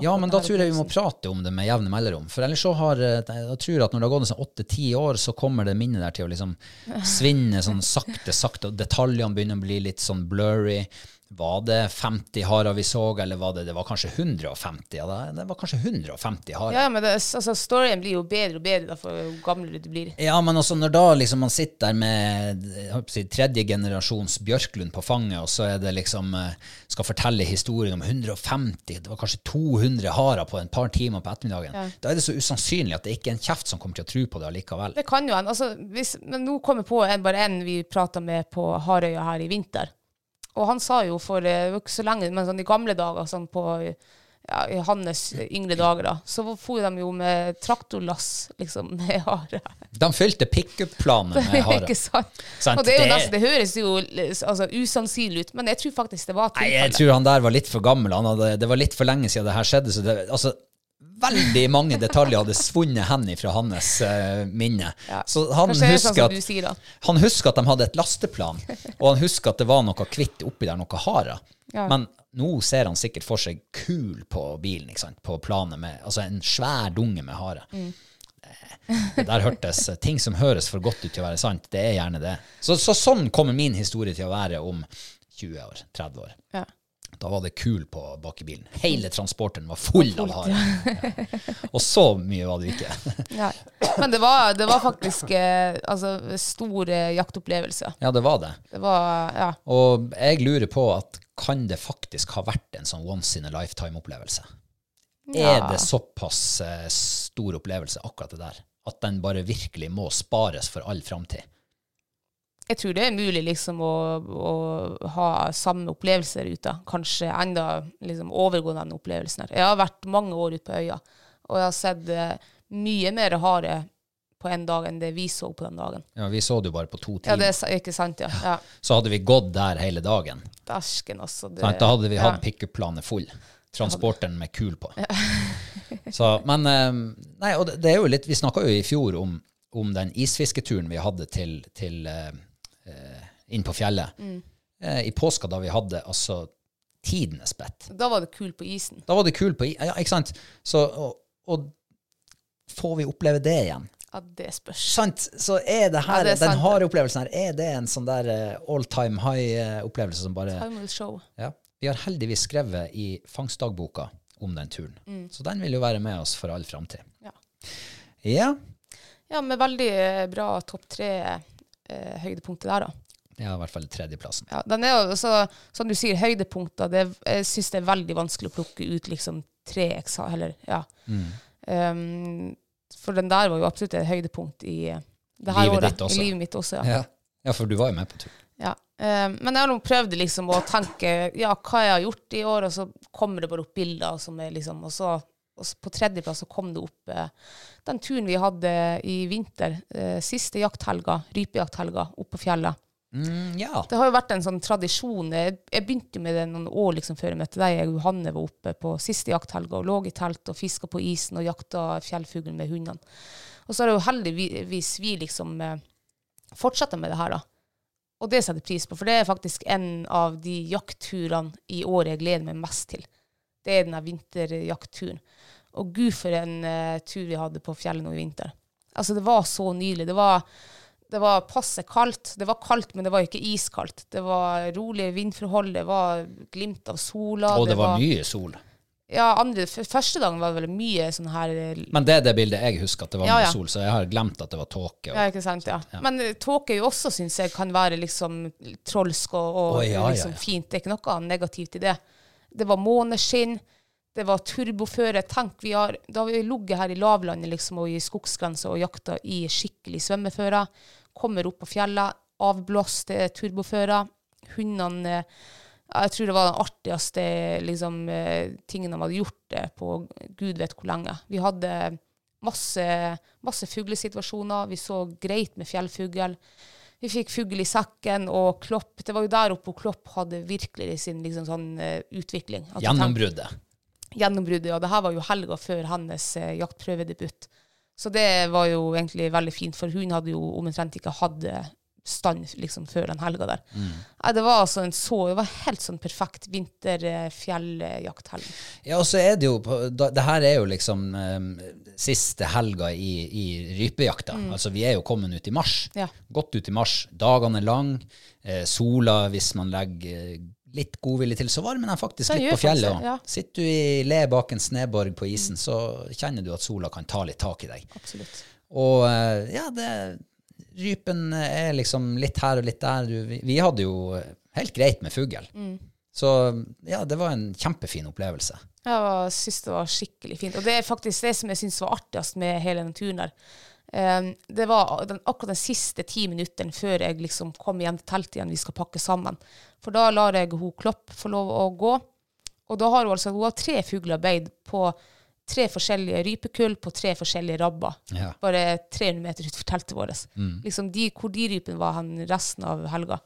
Ja, men da tror jeg vi må prate om det med jevne mellomrom. For ellers så har eh, jeg tror at når det har gått sånn åtte-ti år, så kommer det minnet der til å liksom (laughs) svinne sånn sakte, sakte, og detaljene begynner å bli litt sånn blurry. Var det 50 harer vi så, eller var det, det var kanskje 150? Ja, det, var kanskje 150 harer. Ja, men det, altså, storyen blir jo bedre og bedre da, for jo gamlere du blir. Ja, men også når da liksom man sitter der med si, tredje generasjons Bjørklund på fanget, og så er det liksom eh, skal fortelle historien om 150, det var kanskje 200 harer på en par timer på ettermiddagen. Da er det så usannsynlig at det ikke er en kjeft som kommer til å tro på det allikevel. Det kan jo hende. Altså, hvis- men nå kommer på en, bare en vi prata med på Harøya her i vinter. Og han sa jo for eh, ikke så lenge, men sånn i gamle dager, sånn på ja, i hans yngre dager, da, så for de jo med traktorlass liksom, (laughs) med hare. De fylte pickup-planen med hare. (laughs) ikke sant? Sant, Og det, er jo det- nesten, det høres jo altså, usannsynlig ut, men jeg tror faktisk det var Nei, jeg tror han der var litt for gammel. Han hadde, det var litt for lenge siden det her skjedde. Så det, altså, veldig mange detaljer hadde svunnet hen fra hans uh, minne. Ja. Så han husker, sånn husker, sier, at, han husker at de hadde et lasteplan, og han husker at det var noe kvitt oppi der, noe harer. Ja. Men nå ser han sikkert for seg kul på bilen, på planet, med, altså en svær dunge med hare. Mm. Det der hørtes Ting som høres for godt ut til å være sant, det er gjerne det. Så, så sånn kommer min historie til å være om 20 år, 30 år. Ja. Da var det kul på bak i bilen. Hele transporten var full av hare. Ja. Og så mye var det ikke. Ja. Men det var, det var faktisk eh, altså, stor eh, jaktopplevelse. Ja, det var det. Det var Ja. Og jeg lurer på at kan det faktisk ha vært en sånn once in a lifetime-opplevelse? Er det såpass eh, stor opplevelse, akkurat det der, at den bare virkelig må spares for all framtid? Jeg tror det er mulig liksom å, å ha samme opplevelser ute. Kanskje enda liksom overgå den opplevelsen her. Jeg har vært mange år ute på øya, og jeg har sett eh, mye mer hare på en dag enn det vi så på den dagen. Ja, Vi så det jo bare på to timer. Ja, det er ikke sant, ja. ja. Så hadde vi gått der hele dagen. Dæsken, altså. Det? Da hadde vi hatt ja. pickup-planet full. Transporteren med kul på. (laughs) Så, men eh, Nei, og det, det er jo litt Vi snakka jo i fjor om, om den isfisketuren vi hadde til, til eh, inn på fjellet. Mm. Eh, I påska, da vi hadde altså tidenes spett. Da var det kult på isen. Da var det kul på isen, Ja, ikke sant? Så, og, og får vi oppleve det igjen? Ja, det spørs. Sant? Så er det her, Ja, det er den harde opplevelsen her, er det en sånn der eh, all time high-opplevelse som bare Time will show. ja. Vi har heldigvis skrevet i fangstdagboka om den turen. Så den vil jo være med oss for all framtid. Mm. Ja. Ja. Ja, med veldig eh, bra topp tre eh, høydepunktet der, da. Er i hvert fall tredjeplassen. Ja, den er jo, så, som du sier, høydepunkter. Det, jeg syns det er veldig vanskelig å plukke ut liksom tre eksa... Eller, ja. Um, for den der var jo absolutt et høydepunkt i eh, det her Livet året. I livet mitt også, ja. Ja. ja, for du var jo med på tur. ja. Um, men jeg har nå prøvd liksom å tenke ja, hva jeg har gjort i år, og så kommer det bare opp bilder. Som er liksom, og, så, og på tredjeplass så kom det opp eh, den turen vi hadde i vinter. Eh, siste jakthelga, rypejakthelga, opp på fjellet. Mm, ja. Det har jo vært en sånn tradisjon. Jeg, jeg begynte med det noen år liksom, før jeg møtte deg. Jeg og Johanne var oppe på siste jakthelga og lå i telt og fiska på isen og jakta fjellfugl med hundene. Og så har jo heldigvis vi liksom eh, fortsatt med det her, da. Og det setter jeg pris på, for det er faktisk en av de jaktturene i år jeg gleder meg mest til. Det er den der vinterjaktturen. Og gud, for en uh, tur vi hadde på fjellet nå i vinter. Altså, det var så nydelig. Det var det var passe kaldt. Det var kaldt, men det var ikke iskaldt. Det var rolige vindforhold, det var glimt av sola. Og det var mye sol. Ja, andre, første dagen var det veldig mye sånn her eh, Men det er det bildet jeg husker, at det var Ja, mye sol, så jeg har glemt at det var tåke. Ja, ikke sant, ja. Men eh, tåke jo også, syns jeg, kan være liksom trolsk og, og oh, ja, ja, liksom ja. fint. Det er ikke noe negativt i det. Det var måneskinn, det var turboføre. Tenk, vi har, da vi ligget her i lavlandet liksom, og i skogsgrensa og jakta i skikkelig svømmeføre. Kommer opp på fjellet, avblåste turbofører. Hundene eh, Jeg tror det var den artigste liksom, eh, tingen de hadde gjort det på gud vet hvor lenge. Vi hadde masse, masse fuglesituasjoner. Vi så greit med fjellfugl. Vi fikk fugl i sekken og Klopp. Det var jo der oppe hvor Klopp hadde virkelig sin liksom, sånn, eh, utvikling. Tenkte- Gjennombruddet. Gjennombruddet. Og det her var jo helga før hennes eh, jaktprøvedebut. Så det var jo egentlig veldig fint, for hun hadde jo omtrent ikke hatt eh, stand liksom, før den helga der. Mm. Nei, det var altså en så, det var helt sånn perfekt vinterfjelljakthelg. Ja, og så er det jo Det her er jo liksom um, siste helga i, i rypejakta. Altså, vi er jo kommet ut i mars. Mm. Ja. Godt ut i mars. Dagene er lang. Eh, sola, hvis man legger eh, litt godvillig til, så varmer den faktisk litt på fjellet. faktisk Ja. Sitter du i le bak en sneborg på isen, så kjenner du at sola kan ta litt tak i deg. Absolutt. Og eh, ja, det, rypen er liksom litt her og litt der. Du, vi, vi hadde jo helt greit med fugl. Så ja, det var en kjempefin opplevelse. Jeg syns det var skikkelig fint. Og det er faktisk det som jeg syns var artigst med hele den turen der. Eh, det var den, akkurat den siste ti minuttene før jeg liksom kom igjen til teltet igjen, vi skal pakke sammen. For da lar jeg hun Klopp få lov å gå. Og da har hun altså hun har tre fugler beid på tre forskjellige rypekull på tre forskjellige rabber. Ja. Bare 300 meter utenfor teltet vårt. Liksom de, hvor de rypene var hen resten av helga.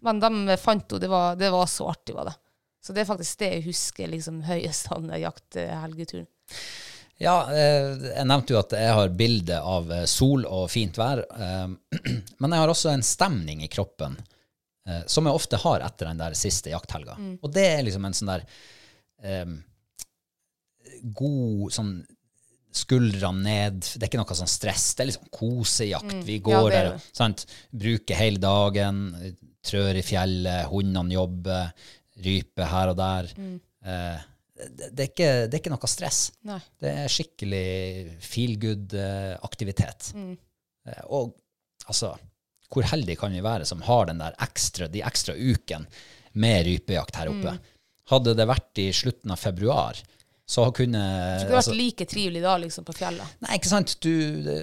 Men de fant henne. Det, var- det var så artig, var det. Så det er faktisk det jeg husker liksom (laughs) høyest av den jakthelgeturen. Ja, eh, jeg nevnte jo at jeg har bilde av eh, sol og fint vær. eh, (clears throat) Men jeg har også en stemning i kroppen som jeg ofte har etter den der siste jakthelga. Og det er liksom en sånn der um, god sånn skuldrene ned. Det er ikke noe sånn stress. Det er liksom kosejakt. Vi går Ja, er der, sant? bruker hele dagen, trør i fjellet, hundene jobber, ryper her og der. Eh, det, det, er ikke, det er ikke noe stress. Nei. Det er skikkelig feel good-aktivitet. Mm. og altså, hvor heldige kan vi være som har den der ekstra, de ekstra ukene med rypejakt her oppe? Hadde det vært i slutten av februar, så kunne Det hadde altså, vært like trivelig da, liksom, på fjellet. Nei, ikke sant? Du, det,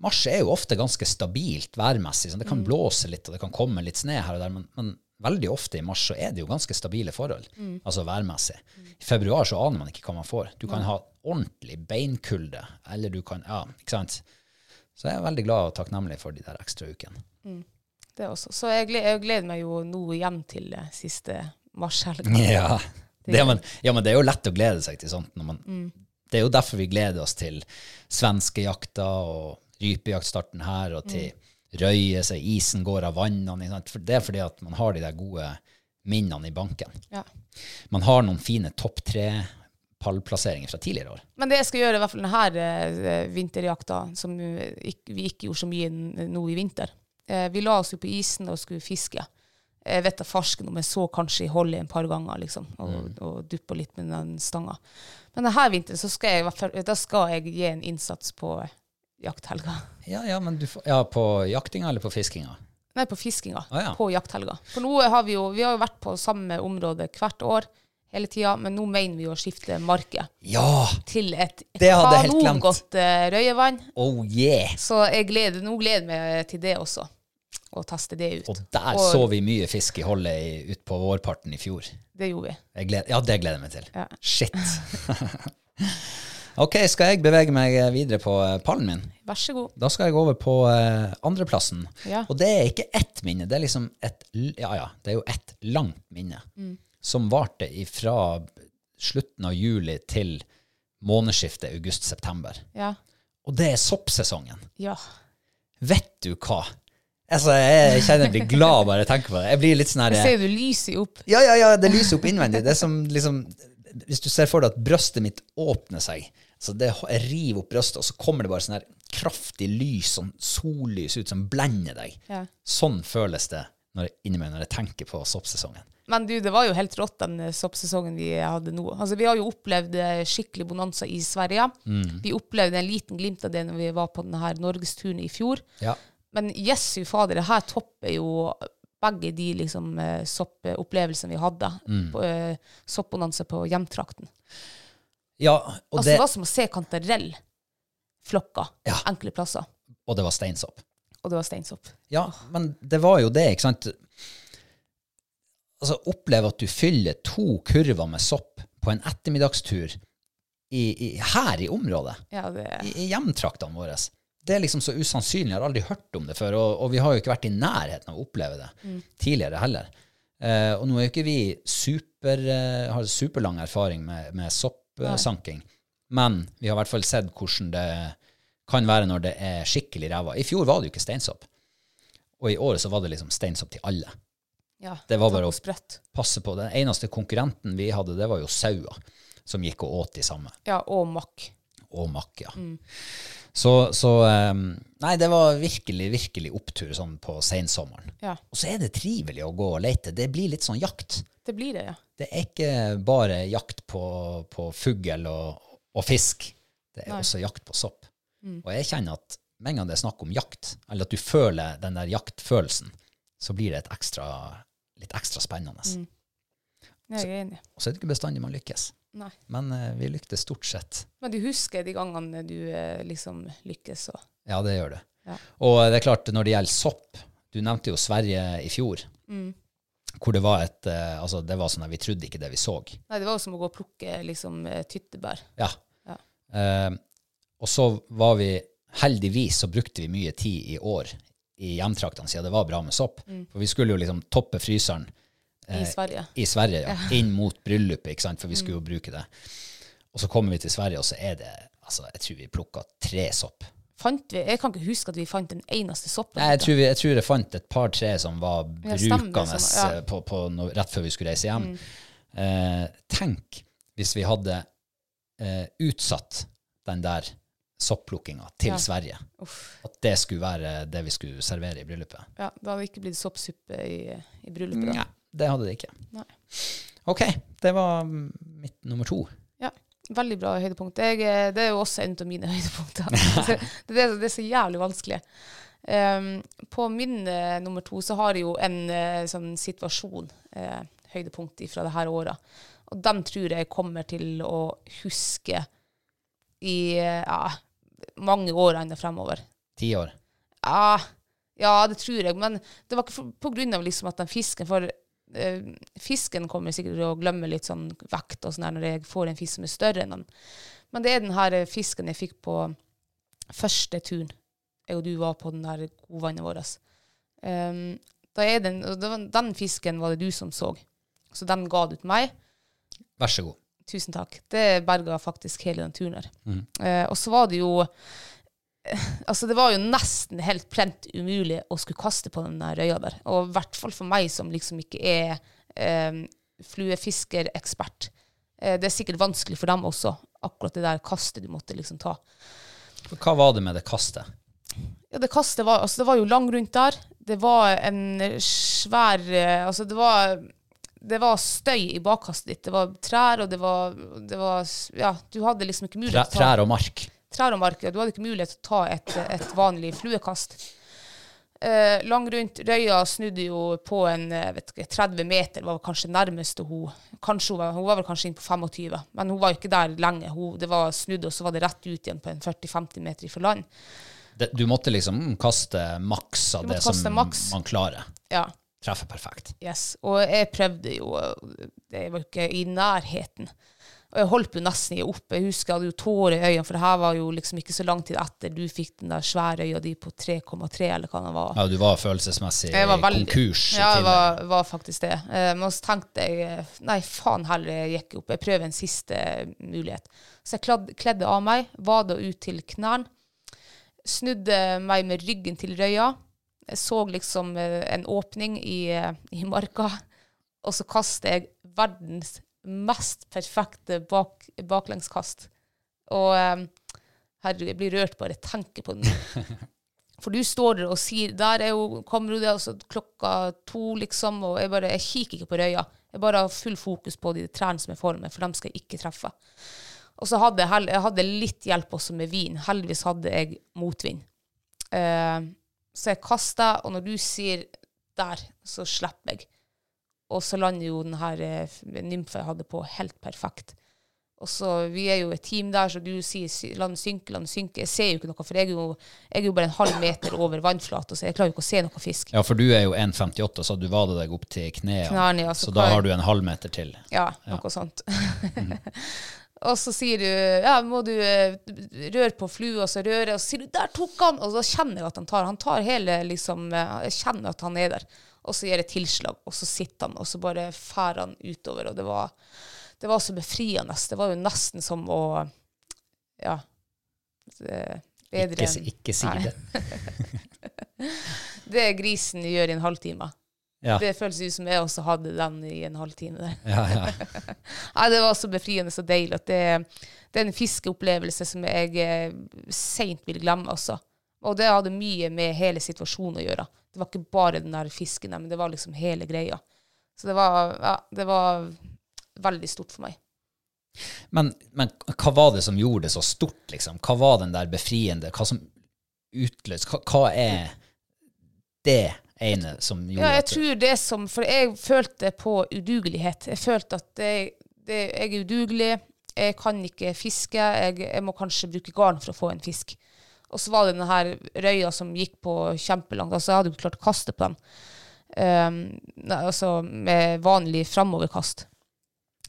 mars er jo ofte ganske stabilt værmessig. Sånn. Det kan blåse litt, og det kan komme litt snø her og der, men, men veldig ofte i mars så er det jo ganske stabile forhold, altså værmessig. I februar så aner man ikke hva man får. Du kan ha ordentlig beinkulde, eller du kan Ja, ikke sant? Så jeg er veldig glad og takknemlig for de der ekstra ukene. Det også. Så jeg jeg gleder meg jo nå hjem til eh, siste marshelg. (laughs) Ja. Ja, men det er jo lett å glede seg til sånt. Man, Det er jo derfor vi gleder oss til svenskejakta og rypejaktstarten her, og til røye seg, isen går av vannene. det er fordi at man har de der gode minnene i banken. Ja. Man har noen fine topp tre-pallplasseringer fra tidligere år. Men det jeg skal gjøre, i hvert fall denne eh, vinterjakta, som eh, vi ikke gjorde så mye nå i vinter eh, Vi la oss jo på isen og skulle fiske. Jeg vet da farsken om jeg så kanskje i holdet en par ganger, liksom, og, og duppa litt med den stanga. Men denne vinteren så skal jeg, da skal jeg gi en innsats på jakthelga. Ja, ja, men du ja, På jaktinga eller på fiskinga? Nei, på fiskinga. Ah, ja. På jakthelga. For nå har vi jo vi har jo vært på samme område hvert år hele tida, men nå mener vi å skifte marke Ja! til et kanongodt uh, røyevann. Oh yeah! Så jeg gleder, nå gleder jeg meg til det også. Å teste det ut. Og der Og så vi mye fisk i holdet ut på vårparten i fjor. Det gjorde vi. Gleder, ja, det gleder jeg meg til. Ja. Shit. (laughs) ok, skal jeg bevege meg videre på eh, pallen min? Vær så god. Da skal jeg over på eh, andreplassen. Ja. Og det er ikke ett minne, det er liksom et Ja, ja, det er jo ett langt minne. Mm. Som varte fra slutten av juli til månedsskiftet august-september. Ja. Og det er soppsesongen. Ja. Vet du hva? Altså, jeg kjenner jeg blir glad bare jeg tenker på det. Jeg blir litt sånn her Jeg ser det lyser opp. ja, ja, ja, det lyser opp innvendig. Det er som liksom Hvis du ser for deg at brøstet mitt åpner seg, så det, river opp brøstet, og så kommer det bare sånn her kraftig lys, sånn sollys ut som blender deg. Ja. Sånn føles det når, inni meg når jeg tenker på soppsesongen. Men du, det var jo helt rått den eh, soppsesongen vi hadde nå. Altså, vi har jo opplevd eh, skikkelig bonanza i Sverige. Vi opplevde en liten glimt av det når vi var på denne norgesturen i fjor. Ja. Men jesu fader, det her topper jo begge de liksom, eh, soppopplevelsene vi hadde. På, eh, soppbonanza på hjemtrakten. ja Altså, det, det var som å se kantarellflokker Ja. enkle plasser. og det var steinsopp. Og det var steinsopp. Ja, men det var jo det, ikke sant? Altså, oppleve at du fyller to kurver med sopp på en ettermiddagstur i, i, her i området. Ja, det, i, i hjemtraktene våre. Det er liksom så usannsynlig. Jeg har aldri hørt om det før, og, og vi har jo ikke vært i nærheten av å oppleve det tidligere heller. Eh, og nå er jo ikke vi super, eh, har superlang erfaring med, med soppsanking, men vi har i hvert fall sett hvordan det kan være når det er skikkelig ræva. I fjor var det jo ikke steinsopp. Og i året så var det liksom steinsopp til alle. Ja, Det var bare å-. Passe på. Den eneste konkurrenten vi hadde, det var jo sauer, som gikk og åt de samme. Ja, og makk. Og makk, ja. Så, så um, Nei, det var virkelig, virkelig opptur sånn på sensommeren. Ja, Og så er det trivelig å gå og lete. Det blir litt sånn jakt. det blir det, ja. Det er ikke bare jakt på, på fugl og, og fisk. Det er Nei. også jakt på sopp. Og jeg kjenner at med en gang det er snakk om jakt, eller at du føler den der jaktfølelsen, så blir det et ekstra, litt ekstra spennende. Jeg er enig. Og så er det ikke bestandig man lykkes. Nei. Men eh, vi lyktes stort sett. Men du husker de gangene du eh, liksom lykkes og Ja, det gjør det. Ja. Og det er klart, når det gjelder sopp Du nevnte jo Sverige i fjor, Mm. hvor det var et eh, Altså, det var sånn at vi trodde ikke det vi så. Nei, det var jo som å gå og plukke liksom eh, tyttebær. Ja. Ja. Eh, og så var vi Heldigvis så brukte vi mye tid i år i hjemtraktene siden det var bra med sopp. For vi skulle jo liksom toppe fryseren I Sverige. i Sverige, ja. inn mot bryllupet, ikke sant? for vi skulle jo bruke det. Og så kommer vi til Sverige, og så er det altså, Jeg tror vi plukka tre sopp. Fant vi, jeg kan ikke huske at vi fant den eneste soppen. Nei, jeg tror, vi, jeg tror jeg fant et par-tre som var Ja, brukende sånn, ja. eh, på, på no, rett før vi skulle reise hjem. Eh, tenk hvis vi hadde eh, utsatt den der sopplukkinga til Ja. Sverige. Uff. At det skulle være det vi skulle servere i bryllupet. Ja, Da hadde ikke blitt soppsuppe i, i bryllupet. da. Nei, det hadde de ikke. Nei. OK, det var mm, mitt nummer to. Ja, veldig bra høydepunkt. Jeg, eh, det er jo også en av mine (laughs) høydepunkter. (laughs) det, det, er- det er så jævlig vanskelig. Um, på min uh, nummer to så har jeg jo en uh, sånn situasjon, uh, høydepunkt fra det her året. Og den tror jeg kommer til å huske i ja, mange år ennå fremover. Ti år. Ja, ja, det tror jeg. Men det var ikke på av liksom at den fisken For fisken kommer sikkert til å glemme litt sånn vekt og sånn når jeg får en fisk som er større enn den. Men det er den her eh, fisken jeg fikk på første turen. Jeg og du var på den der godvannet vårt. Um, da den, den fisken var det du som så. Så den ga du til meg. Vær så god. Tusen takk. Det berga faktisk hele den turen her. Eh, og så var det jo eh, (laughs) Altså, det var jo nesten helt plent umulig å skulle kaste på den røya der. Og i hvert fall for meg som liksom ikke er eh, fluefiskerekspert. Eh, det er sikkert vanskelig for dem også, akkurat det der kastet du måtte liksom ta. Hva var det med det kastet? Ja, det kastet var Altså, det var jo lang rundt der. Det var en svær eh, Altså, det var det var støy i bakkastet ditt. Det var trær, og det var, det var Ja, du hadde liksom ikke mulighet til å ta trær og mark. Trær og. Du hadde ikke mulighet til å ta et, et vanlig fluekast. Eh, lang rundt. Røya snudde jo på en eh, vet ikke, 30 meter, var kanskje nærmeste hun. Kanskje hun, var, hun var vel kanskje inn på 25, men hun var ikke der lenge. Hun, det var snudd, og så var det rett ut igjen på en 40-50 meter fra land. Det, du måtte liksom kaste maks av det som maks. man klarer. Ja, Treffer perfekt. yes. Og jeg prøvde jo, det var ikke i nærheten. Og jeg holdt jo nesten i opp. Jeg husker jeg hadde jo tårer i øynene, for det her var jo liksom ikke så lang tid etter du fikk den der svære øya di på 3,3, eller hva den var. Ja, du var følelsesmessig var veldig, konkurs. Ja, jeg var, var faktisk det. Eh, men så tenkte jeg eh, nei, faen heller, jeg gikk opp. Jeg prøver en siste mulighet. Så jeg kladd, kledde av meg, vada ut til knærne, snudde meg med ryggen til røya. Jeg så liksom eh, en åpning i, eh, i marka, og så kastet jeg verdens mest perfekte bak, baklengskast. Og um, herregud, jeg blir rørt bare jeg tenker på den. (laughs) For du står der og sier Der er jo, kommer jo det, altså klokka to, liksom, og jeg bare Jeg kikker ikke på røya. Jeg bare har full fokus på de trærne som er foran meg, for dem skal jeg ikke treffe. Og så hadde jeg, jeg hadde litt hjelp også med vin. Heldigvis hadde jeg motvind. Uh, så jeg kasta, og når du sier 'der', så slipper jeg. Og så lander jo den her eh, nymfa jeg hadde på, helt perfekt. Og så, Vi er jo et team der, så du sier land synke', la den synke. Jeg ser jo ikke noe, for jeg er jo, jeg er jo bare en halv meter over vannflata, så jeg klarer jo ikke å se noe fisk. Ja, for du er jo 1,58, så du vader deg opp til knærne. Ja, så så da har du en halv meter til. Ja, noe sånt. (laughs) (laughs) og så sier du ja, må du eh, røre på flua, og så røre, og så sier du 'der tok han', og så kjenner jeg at han tar. Han tar hele liksom eh, Jeg kjenner at han er der. Og så gjør jeg tilslag, og så sitter han, og så bare fær han utover. Og det var, det var så befriende. Det var jo nesten som å Ja. Bedre enn- ikke si Nei. det. (laughs) det grisen gjør i en halvtime. Ja. Det føles ut som jeg også hadde den i en halvtime der. Ja, ja. (laughs) Nei, det var så befriende så deilig at det, det er en fiskeopplevelse som jeg eh, seint vil glemme også. Og det hadde mye med hele situasjonen å gjøre. Det var ikke bare den der fisken, men det var liksom hele greia. Så det var, ja, det var veldig stort for meg. Men, men hva var det som gjorde det så stort, liksom? Hva var den der befriende? Hva som utløste Hva, hva er det ene som gjorde Ja, jeg at tror det som For jeg følte på udugelighet. Jeg følte at det, det, jeg er udugelig. Jeg kan ikke fiske. Jeg, jeg må kanskje bruke garn for å få en fisk. Og så var det denne her røya som gikk på kjempelangt. Altså, jeg hadde jo klart å kaste på den. Um, altså med vanlig framoverkast.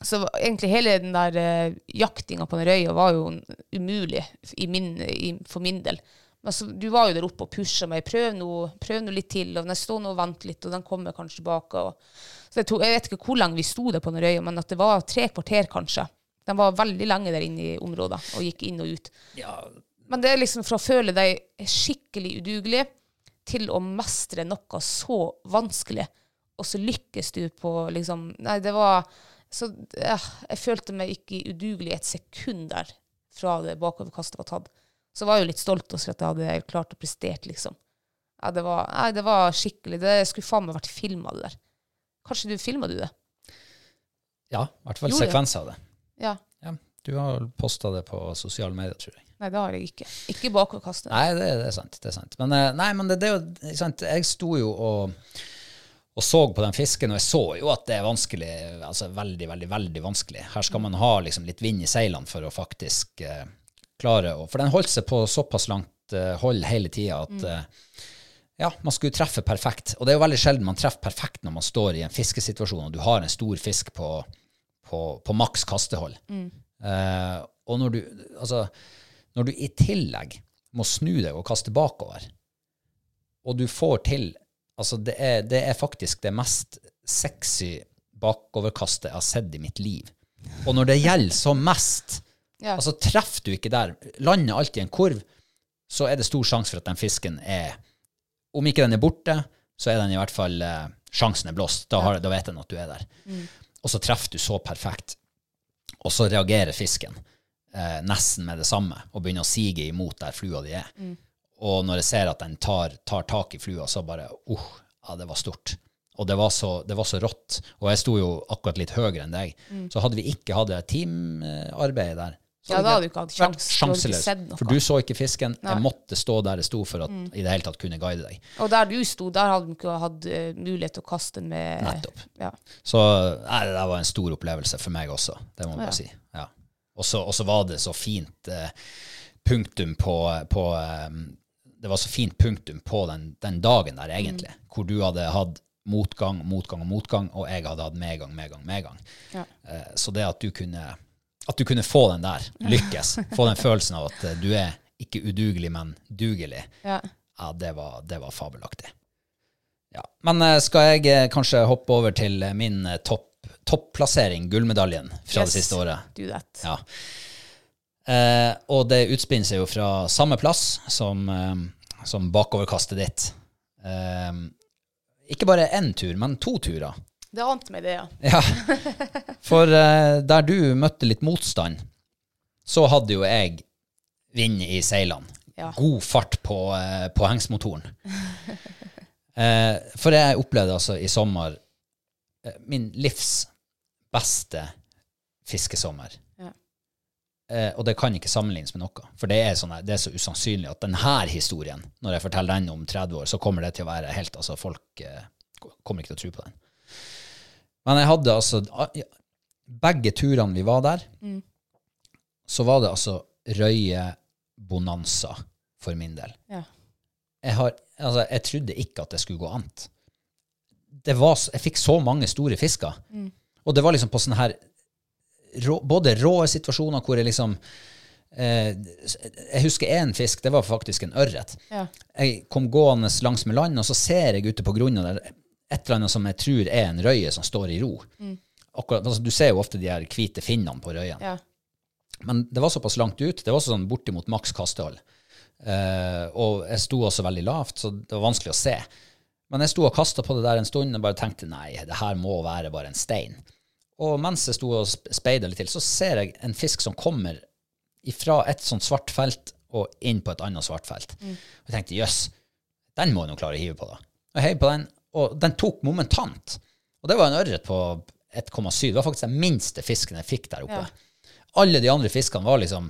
Så egentlig hele den der uh, jaktinga på den røya var jo umulig min, i, for min del. Men så, du var jo der oppe og pusha meg. Prøv nå, prøv nå litt til. Og den står nå og venter litt, og den kommer kanskje tilbake. Og, så tror, jeg vet ikke hvor lenge vi sto der på den røya, men at det var tre kvarter, kanskje. Den var veldig lenge der inne i området og gikk inn og ut. Men det er liksom fra å føle deg skikkelig udugelig til å mestre noe så vanskelig, og så lykkes du på liksom Nei, det var så ja, Jeg følte meg ikke udugelig et sekund der fra det bakoverkastet var tatt. Så var jeg jo litt stolt også at jeg hadde klart å prestere, liksom. Ja, det var, nei, det var skikkelig Det skulle faen meg vært filma, det der. Kanskje du filma du det? Ja, i hvert fall sekvenser av det. Ja. Ja, du har posta det på sosiale medier, tror jeg. Nei, det har jeg ikke. Ikke bakoverkastet. Nei, det, det er sant. det er sant. Men, eh, nei, men det, det er jo sant? Jeg sto jo og, og så på den fisken, og jeg så jo at det er vanskelig. Altså veldig, veldig, veldig vanskelig. Her skal man ha liksom litt vind i seilene for å faktisk eh, klare å For den holdt seg på såpass langt eh, hold hele tida at eh, ja, man skulle treffe perfekt. Og det er jo veldig sjelden man treffer perfekt når man står i en fiskesituasjon og du har en stor fisk på, på, på maks kastehold. Eh, og når du, altså, når du i tillegg må snu deg og kaste bakover, og du får til Altså, det er, det er faktisk det mest sexy bakoverkastet jeg har sett i mitt liv. Og når det gjelder så mest, (laughs) Ja. altså treffer du ikke der, lander alt i en kurv, så er det stor sjanse for at den fisken er Om ikke den er borte, så er den i hvert fall eh, Sjansen er blåst. Da, har, da vet den at du er der. Og så treffer du så perfekt. Og så reagerer fisken eh, nesten med det samme og begynner å sige imot der flua di er. Og når jeg ser at den tar, tar tak i flua, så bare uh, ja, det var stort. Og det var, så, det var så rått. Og jeg sto jo akkurat litt høyere enn deg. Så hadde vi ikke hatt et teamarbeid der så Ja, da hadde du ikke hatt sjans. Du sjanseløs. noe. For du så ikke fisken. Nei. Jeg måtte stå der jeg sto for at i det hele tatt kunne guide deg. Og der du sto, der hadde du ikke hatt eh, mulighet til å kaste den med Nettopp. Ja. Så nei, det der var en stor opplevelse for meg også, det må man bare si. Ja. Og så var det så fint eh, punktum på, på eh, Det var så fint punktum på den, den dagen der, egentlig, hvor du hadde hatt motgang, motgang og motgang, og jeg hadde hatt medgang, medgang, medgang. Ja. Eh, så det at du kunne at du kunne få den der, lykkes, få den følelsen av at eh, du er ikke udugelig, men dugelig, Ja. ja, det var, det var fabelaktig. Ja. Men skal jeg kanskje hoppe over til min topp, topplassering, gullmedaljen, fra Yes. det siste året? Do that. Ja. Eh, og det utspinner seg jo fra samme plass som, eh, som bakoverkastet ditt. Eh, ikke bare én tur, men to turer. Det ante meg det, ja. (laughs) Ja, for eh, der du møtte litt motstand, så hadde jo jeg vind i seilene. Ja. God fart på, eh, på hengsmotoren. Eh, for jeg opplevde altså i sommer min livs beste fiskesommer. Ja. Eh, og det kan ikke sammenlignes med noe. For det er, sånne, det er så usannsynlig at denne historien, når jeg forteller den om 30 år, så kommer det til å være helt Altså, folk eh, kommer ikke til å tro på den. Men jeg hadde altså Begge turene vi var der, så var det altså røye-bonanza for min del. Ja. Jeg, har, altså, jeg trodde ikke at det skulle gå an. Det var, jeg fikk så mange store fisker. Og det var liksom på sånne her rå, både rå situasjoner hvor jeg liksom eh, Jeg husker én fisk, det var faktisk en ørret. Ja. Jeg kom gående langs med land, og så ser jeg ute på grunna der et eller annet som jeg tror er en røye som står i ro. Akkurat, altså, du ser jo ofte de her hvite finnene på røyen. Ja. Men det var såpass langt ut. Det var sånn bortimot maks kastehold. Eh, og jeg sto også veldig lavt, så det var vanskelig å se. Men jeg sto og kasta på det der en stund og bare tenkte nei, det her må være bare en stein. Og mens jeg sto og sp- speida litt til, så ser jeg en fisk som kommer ifra et sånt svart felt og inn på et annet svart felt. Og jeg tenkte jøss, den må jeg nå klare å hive på, da. Og jeg heiv på den, og den tok momentant. Og det var en ørret på 1,7. Det var faktisk den minste fisken jeg fikk der oppe. Alle de andre fiskene var liksom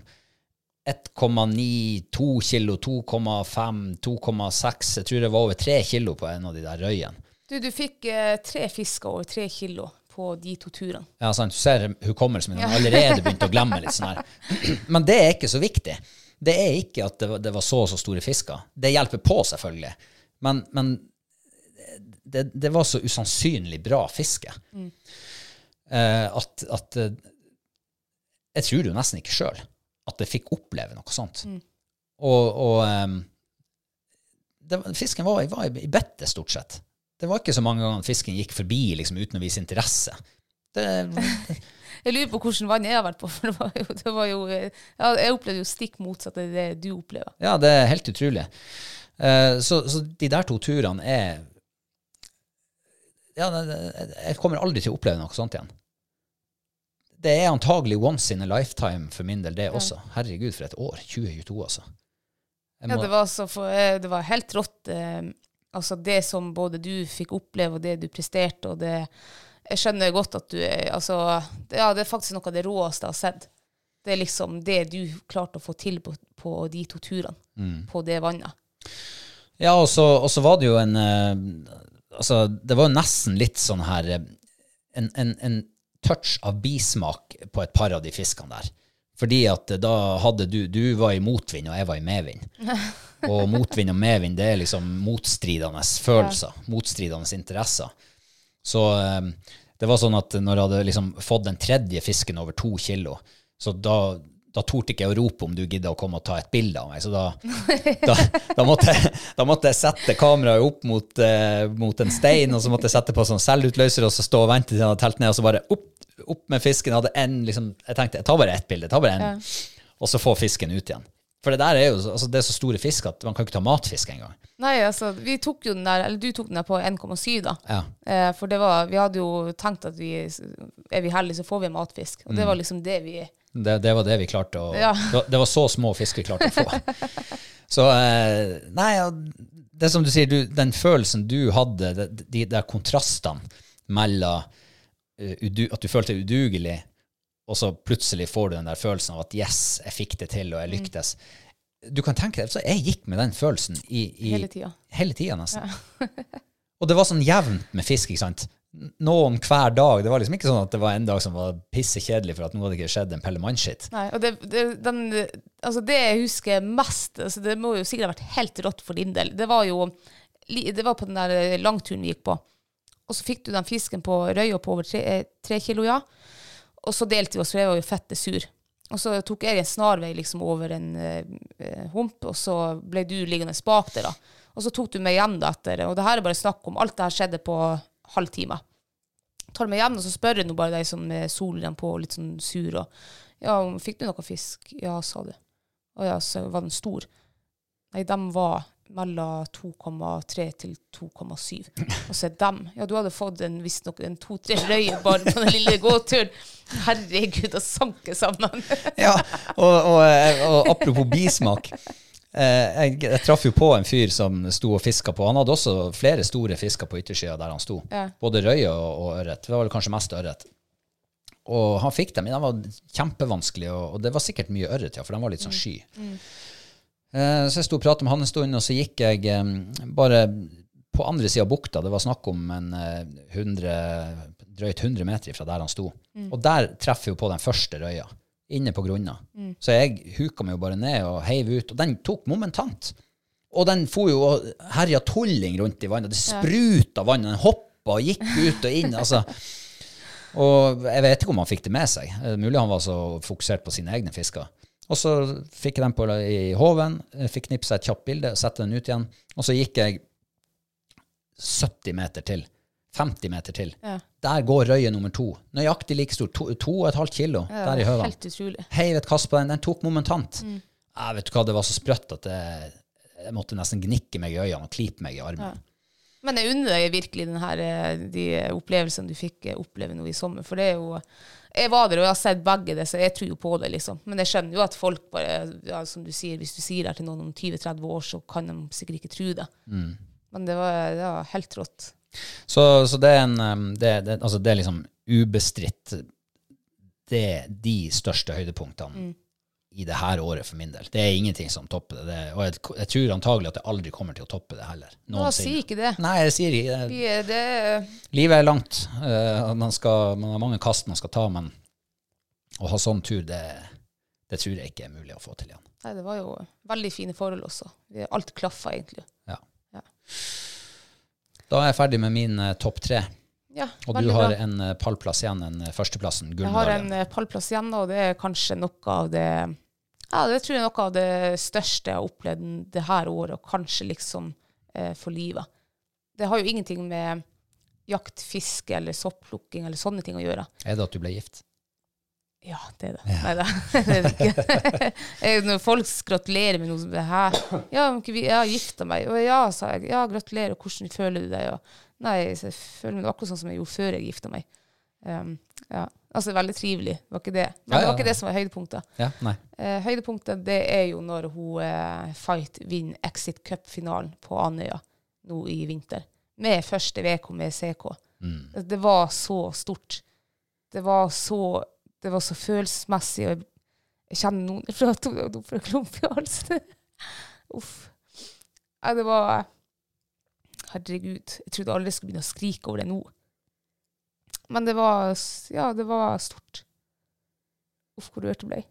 1,9, 2 kilo, 2,5, 2,6. Jeg tror det var over 3 kilo på en av de der røyene. Du, du fikk eh, tre fisker over 3 kilo på de to turene. Ja, sant? Du ser hukommelsen min har allerede begynt å (laughs) glemme litt sånn her. (clears throat) Men det er ikke så viktig. Det er ikke at det var, det var så og så store fisker. Det hjelper på, selvfølgelig. Men, men det, det var så usannsynlig bra fiske mm. at, at eh, Jeg tror det jo nesten ikke sjøl at jeg fikk oppleve noe sånt. Og, og um, det, fisken var, var i, i bettet, stort sett. Det var ikke så mange ganger fisken gikk forbi liksom, uten å vise interesse. Det, (laughs) Jeg lurer på hvordan vann jeg har vært på, for det var jo, det var jo eh, Jeg opplevde jo stikk motsatt av det du opplever. Ja, det er helt utrolig. Uh, så, så de der to turene er Ja, jeg kommer aldri til å oppleve noe sånt igjen. Det er antagelig once in a lifetime for min del, det også. Herregud, for et år. 2022, altså. Må... Ja, det var, så for, eh, det var helt rått. Eh, altså det som både du fikk oppleve, og det du presterte, og det Jeg skjønner godt at du er altså, det, Ja, det er faktisk noe av det råeste jeg har sett. Det er liksom det du klarte å få til på, på de to turene. På det vannet. Ja, og så, og så var det jo en eh, Altså, det var jo nesten litt sånn her en, en, en touch av bismak på et par av de fiskene der. Fordi at eh, da hadde du Du var i motvind, og jeg var i medvind. (laughs) Og motvind og medvind, det er liksom motstridende følelser. Motstridende interesser. Så eh, det var sånn at når jeg hadde liksom fått den tredje fisken over to kilo, så da, da torde ikke jeg å rope om du gidder å komme og ta et bilde av meg. Så da, da, da, måtte, jeg, da måtte jeg sette kameraet opp mot, uh, mot en stein, og så måtte jeg sette på sånn selvutløser og så stå og vente til han hadde telt ned, og så bare opp, opp med fisken. Jeg en, liksom, jeg tenkte jeg tar bare ett bilde, jeg tar bare en, og så få fisken ut igjen. For det der er jo så- altså, det er så store fisk at man kan ikke ta matfisk engang. Nei, altså, vi tok jo den der, eller du tok den der på 1,7 da. Ja. Eh, for det var, vi hadde jo tenkt at vi, er vi heldige så får vi matfisk. Og det var liksom det vi, Det, det var det vi klarte å Ja. det, var, så små fisk vi klarte å få. (laughs) Så eh, Nei, det som du sier, du, den følelsen du hadde, de, de der kontrastene mellom uh, at du følte deg udugelig, og så plutselig får du den der følelsen av at yes, jeg fikk det til, og jeg lyktes. Du kan tenke deg, så Jeg gikk med den følelsen i, i Hele tida. Hele tida, nesten. (laughs) og det var sånn jevnt med fisk, ikke sant. Noen hver dag. Det var liksom ikke sånn at det var en dag som var pissekjedelig for at nå hadde ikke skjedd en Pelle Mann-shit. Nei, og det, det, den, altså det jeg husker mest, altså det må jo sikkert ha vært helt rått for din del, det var jo det var på den der langturen vi gikk på. Og så fikk du den fisken på røya på over tre, eh, tre kilo, ja. Og så delte vi oss, for jeg var jo fette sur. Og så tok jeg en snarvei liksom over en eh, eh, hump, og så ble du liggende bak der, da. Og så tok du meg igjen da etter, og det her er bare snakk om alt det her skjedde på halv time tar meg hjem, og så spør jeg nå bare de som er solen på og litt sånn sur. Og, ja, fikk du noe fisk? Ja, sa du. Å ja, så var den stor. Nei, de var mellom 2,3 til 2,7. Og så er dem Ja, du hadde fått en visstnok en to-tre røyer bare på den lille gåturen. Herregud, da sank jeg sammen. Ja, og, og, og apropos bismak. Eh, jeg, jeg traff jo på en fyr som sto og fiska på. Han hadde også flere store fisker på yttersida der han sto. Ja. Både røye og, og ørret. Det var vel kanskje mest ørret. Og han fikk dem, men de var kjempevanskelige, og, og det var sikkert mye ørret, ja, for de var litt sånn sky. Eh, så jeg sto og pratet med han en stund, og så gikk jeg eh, bare på andre sida av bukta. Det var snakk om en eh, 100, drøyt 100 meter fra der han sto. Og der treffer jo på den første røya, inne på grunna. Så jeg huka meg jo bare ned og heiv ut, og den tok momentant. Og den for jo og herja tulling rundt i vannet. Det spruta vann, og den hoppa og gikk ut og inn. altså. Og jeg vet ikke om han fikk det med seg. Er Mulig han var så fokusert på sine egne fisker. Og så fikk jeg den på i håven, jeg fikk knipsa et kjapt bilde, sette den ut igjen. Og så gikk jeg 70 meter til. 50 meter til. Ja. Der går røye nummer to. Nøyaktig like stor. To, to og et halvt kilo Ja, der i høva. Helt utrolig. Heiv et kast på den. Den tok momentant. Mm. Jeg vet du hva, det var så sprøtt at jeg, jeg måtte nesten gnikke meg i øynene og klype meg i armen. Men jeg unner deg virkelig denne her, eh, de opplevelsene du fikk eh, oppleve nå i sommer. For det er jo Jeg var der, og jeg har sett begge det, så jeg tror jo på det, liksom. Men jeg skjønner jo at folk bare ja, Som du sier, hvis du sier det til noen om 20-30 år, så kan de sikkert ikke tro det. Men det var, det var helt rått. Så, så det er en um, det, det, Altså, det er liksom ubestridt det de største høydepunktene i det her året for min del. Det er ingenting som topper det. det og jeg, jeg tror antagelig at det aldri kommer til å toppe det heller. Nå si ikke det. Nei, jeg sier ikke det. Er- det. Livet er langt. eh, man, skal, man har mange kast man skal ta, men å ha sånn tur, det, det tror jeg ikke er mulig å få til igjen. Nei, det var jo veldig fine forhold også. Alt klaffa egentlig. Ja. Ja. Da er jeg ferdig med min eh, topp tre. Ja, Og du veldig har bra. en eh, pallplass igjen, en eh, førsteplassen, Jeg har en eh, pallplass igjen, og det er kanskje noe av det Ja, det tror jeg er noe av det største jeg har opplevd det her året, og kanskje liksom eh, for livet. Det har jo ingenting med jakt, fiske eller soppplukking eller sånne ting å gjøre. Er det at du ble gift? Ja, det er det. Nei da, (laughs) (laughs) Når folk gratulerer med noe som det her Ja, jeg har gifta meg. Og ja, sa jeg. Ja, gratulerer. Hvordan føler du deg? Og, nei, jeg føler meg akkurat sånn som jeg gjorde før jeg gifta meg. Um, ja. Altså, veldig trivelig. Var ikke det. Men Ja, det ja, var ikke det som var høydepunktet. Ja, nei. Uh, høydepunktet det er jo når hun uh, Fight vinner Exit Cup-finalen på Andøya nå i vinter. Med første VK med CK. Mm. det var så stort. Det var så, det var så følelsesmessig. Og jeg, jeg kjenner noen fra at hun får klump i halsen. Uff. Nei, det var Herregud. Jeg trodde jeg skulle begynne å skrike over det nå. Men det var Ja, det var stort. Uff, hvor rørt jeg ble.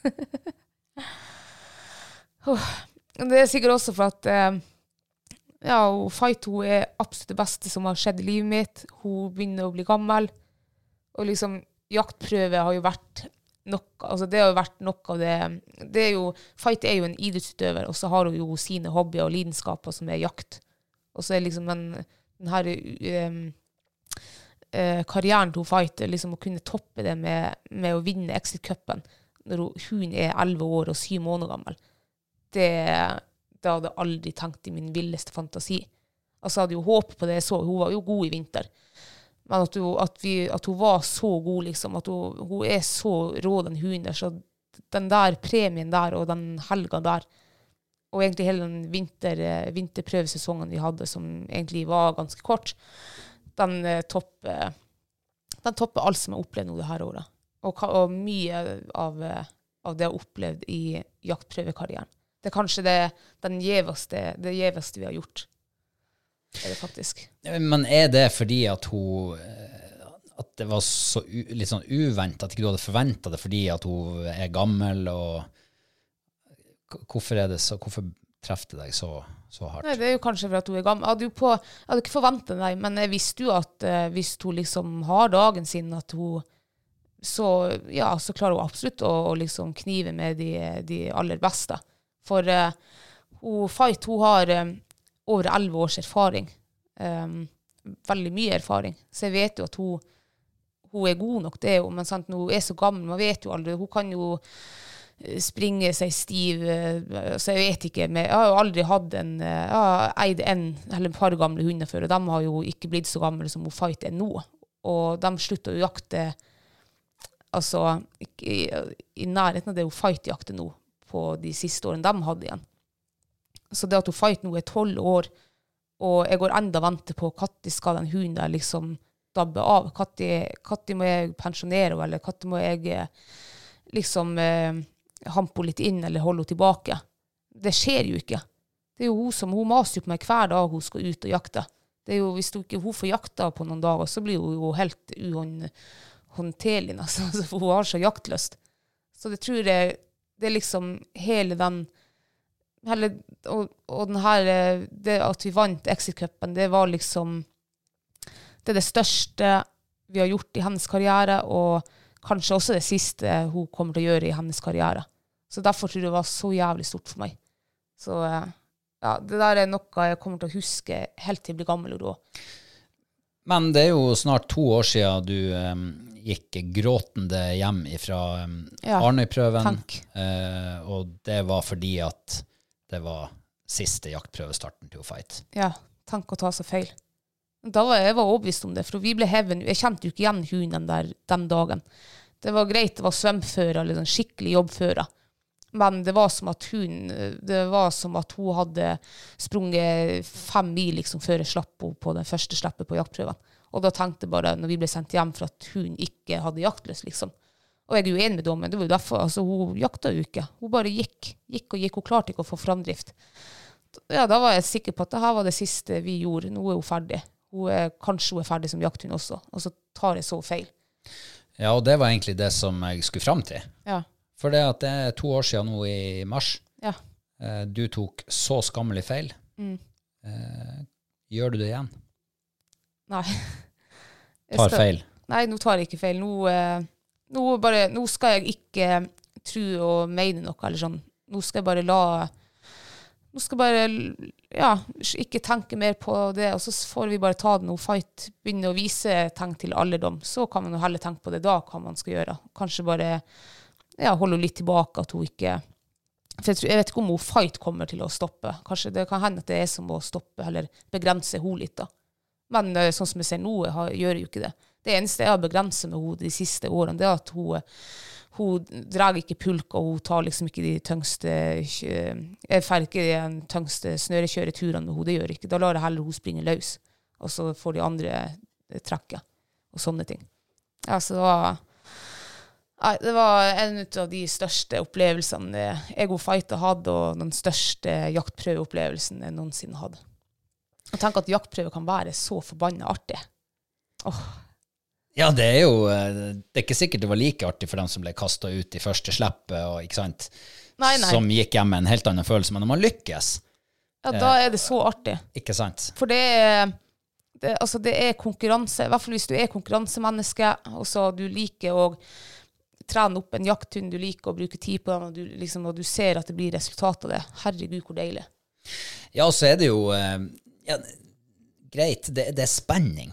(laughs) Det er sikkert også for at eh, ja, og Fight hun er absolutt det beste som har skjedd i livet mitt. Hun begynner å bli gammel. Og liksom, jaktprøve har jo vært noe altså Det har jo vært noe av det, det er jo, Fight er jo en idrettsutøver, og så har hun jo sine hobbyer og lidenskaper, som er jakt. Og så er liksom den, den her um, uh, karrieren til Fight, liksom å kunne toppe det med, med å vinne Exit-cupen når hun, er 11 år og 7 måneder gammel det, det hadde jeg aldri tenkt i min villeste fantasi. Altså, jeg hadde jo håpet på det jeg så. Hun var jo god i vinter. Men at, hun, at, vi, at hun var så god, liksom. At hun, hun er så rå, den hunden der. Så den der premien der, og den helga der, og egentlig hele den vinter, eh, vinterprøvesesongen vi hadde, som egentlig var ganske kort, den eh, topper den topper alt som jeg har opplevd nå det her året. Og, og mye av, eh, av det jeg har opplevd i jaktprøvekarrieren. Det er kanskje det, gjeveste, gjeveste vi har gjort. Er det faktisk. Men er det fordi at hun eh, At det var så u, litt sånn uventa, at ikke du hadde forventa det fordi at hun er gammel, og Hvorfor er det så Hvorfor treffer det deg så, så hardt? Nei, det er jo kanskje for at hun er gammel. Jeg hadde, jo på, jeg hadde ikke forventa det, men jeg visste jo at uh, hvis hun liksom har dagen sin, at hun så, ja, så klarer hun absolutt å, å liksom knive med de, de aller beste. For uh, hun, Fight hun har eh, over elleve års erfaring. Um, veldig mye erfaring. Så jeg vet jo at hun, hun er god nok, det er jo, men sant, hun er så gammel, man vet jo aldri. Hun kan jo eh, springe seg stiv. eh, Så jeg vet ikke. Men jeg har jo aldri hatt en eh, Jeg har eid en eller et par gamle hunder før, og de har jo ikke blitt så gamle som hun Fight er nå. Og de slutta å jakte altså, i, i nærheten av det hun Fight jakter nå, på de siste årene de hadde igjen. Så det at hun Fight nå er tolv år, og jeg går enda og venter på når skal den hunden der liksom dabbe av? Når må jeg pensjonere henne, eller når må jeg eh, liksom eh, hampe henne litt inn eller holde henne tilbake? Det skjer jo ikke. Det er jo hun som, hun maser jo på meg hver dag hun skal ut og jakte. Det er jo, hvis hun ikke hun får jakta på noen dager, så blir hun jo helt uhåndterlig, nesten. (laughs) Hun har så jaktlyst. Så det tror jeg Det er liksom hele den hele, og, og den her eh, Det at vi vant Exit-cupen, det var liksom Det er det største vi har gjort i hennes karriere, og kanskje også det siste hun kommer til å gjøre i hennes karriere. Så derfor tror jeg det var så jævlig stort for meg. Så eh, ja, det der er noe jeg kommer til å huske helt til jeg blir gammel. Og da. Men det er jo snart to år siden du um, gikk gråtende hjem fra um, Ja, Arnøy-prøven. eh, og det var fordi at det var siste jaktprøvestarten til Fight. Ja, Tenk å ta så feil. Da var jeg, jeg overbevist om det, for vi ble hevet Jeg kjente jo ikke igjen hunden den, der, den dagen. Det var greit, det var svømfører, sånn skikkelig jobbfører. Men det var som at hun Det var som at hun hadde sprunget fem mil liksom, før jeg slapp henne på den første slippet på jaktprøven. Og da tenkte jeg bare, når vi ble sendt hjem for at hun ikke hadde jaktlyst, liksom. Og jeg er jo enig med dommen. Det var jo derfor, altså Hun jakta jo ikke. Hun bare gikk. Gikk og gikk. Hun klarte ikke å få framdrift. Ja, Da var jeg sikker på at det her var det siste vi gjorde. Nå er hun ferdig. Hun er, kanskje hun er ferdig som jakthund også. Og så tar jeg så feil. Ja, og det var egentlig det som jeg skulle fram til. Ja. For det at det er to år siden nå i mars. Ja. Eh, Du tok så skammelig feil. Mm. Eh, Gjør du det igjen? Nei. (laughs) Tar feil? Nei, nå tar jeg ikke feil. Nå, eh, nå, bare, nå skal jeg ikke tro og mene noe, eller sånn. Nå skal jeg bare la Nå skal jeg bare ja, ikke tenke mer på det, og så får vi bare ta det noe fight Begynne å vise tegn til alderdom. Så kan man jo heller tenke på det da, hva man skal gjøre. Kanskje bare ja, holde henne litt tilbake, at hun ikke For jeg, tror, jeg vet ikke om hun fight kommer til å stoppe. Kanskje det kan hende at det er som å stoppe, eller begrense henne litt, da. Men eh, sånn som jeg ser nå, jeg har, gjør jeg jo ikke det. Det eneste jeg har begrenset med henne de siste årene, det er at hun, hun drar ikke pulk, og hun tar liksom ikke de tyngste Jeg får ikke de tyngste snørekjøreturene med henne, det gjør ikke. Da lar jeg heller hun springe løs, og så får de andre eh, trekke, og sånne ting. Ja, så det var en av de største opplevelsene Ego Fighter hadde, og den største jaktprøveopplevelsen jeg noensinne hadde. Og tenk at jaktprøve kan være så forbanna artig. Ja, det er jo eh, Det er ikke sikkert det var like artig for dem som ble kasta ut i første slippet, og ikke sant, Nei, nei. som gikk hjem med en helt annen følelse. Men når man lykkes, Ja, da er det så artig. ikke sant For det er, det, altså det er konkurranse, i hvert fall hvis du er konkurransemenneske, og så du liker å trene opp en jakthund, du liker å bruke tid på den, og du, liksom, og du ser at det blir resultat av det. Herregud, hvor deilig. Ja, så er det jo eh, ja, greit, det, det er spenning.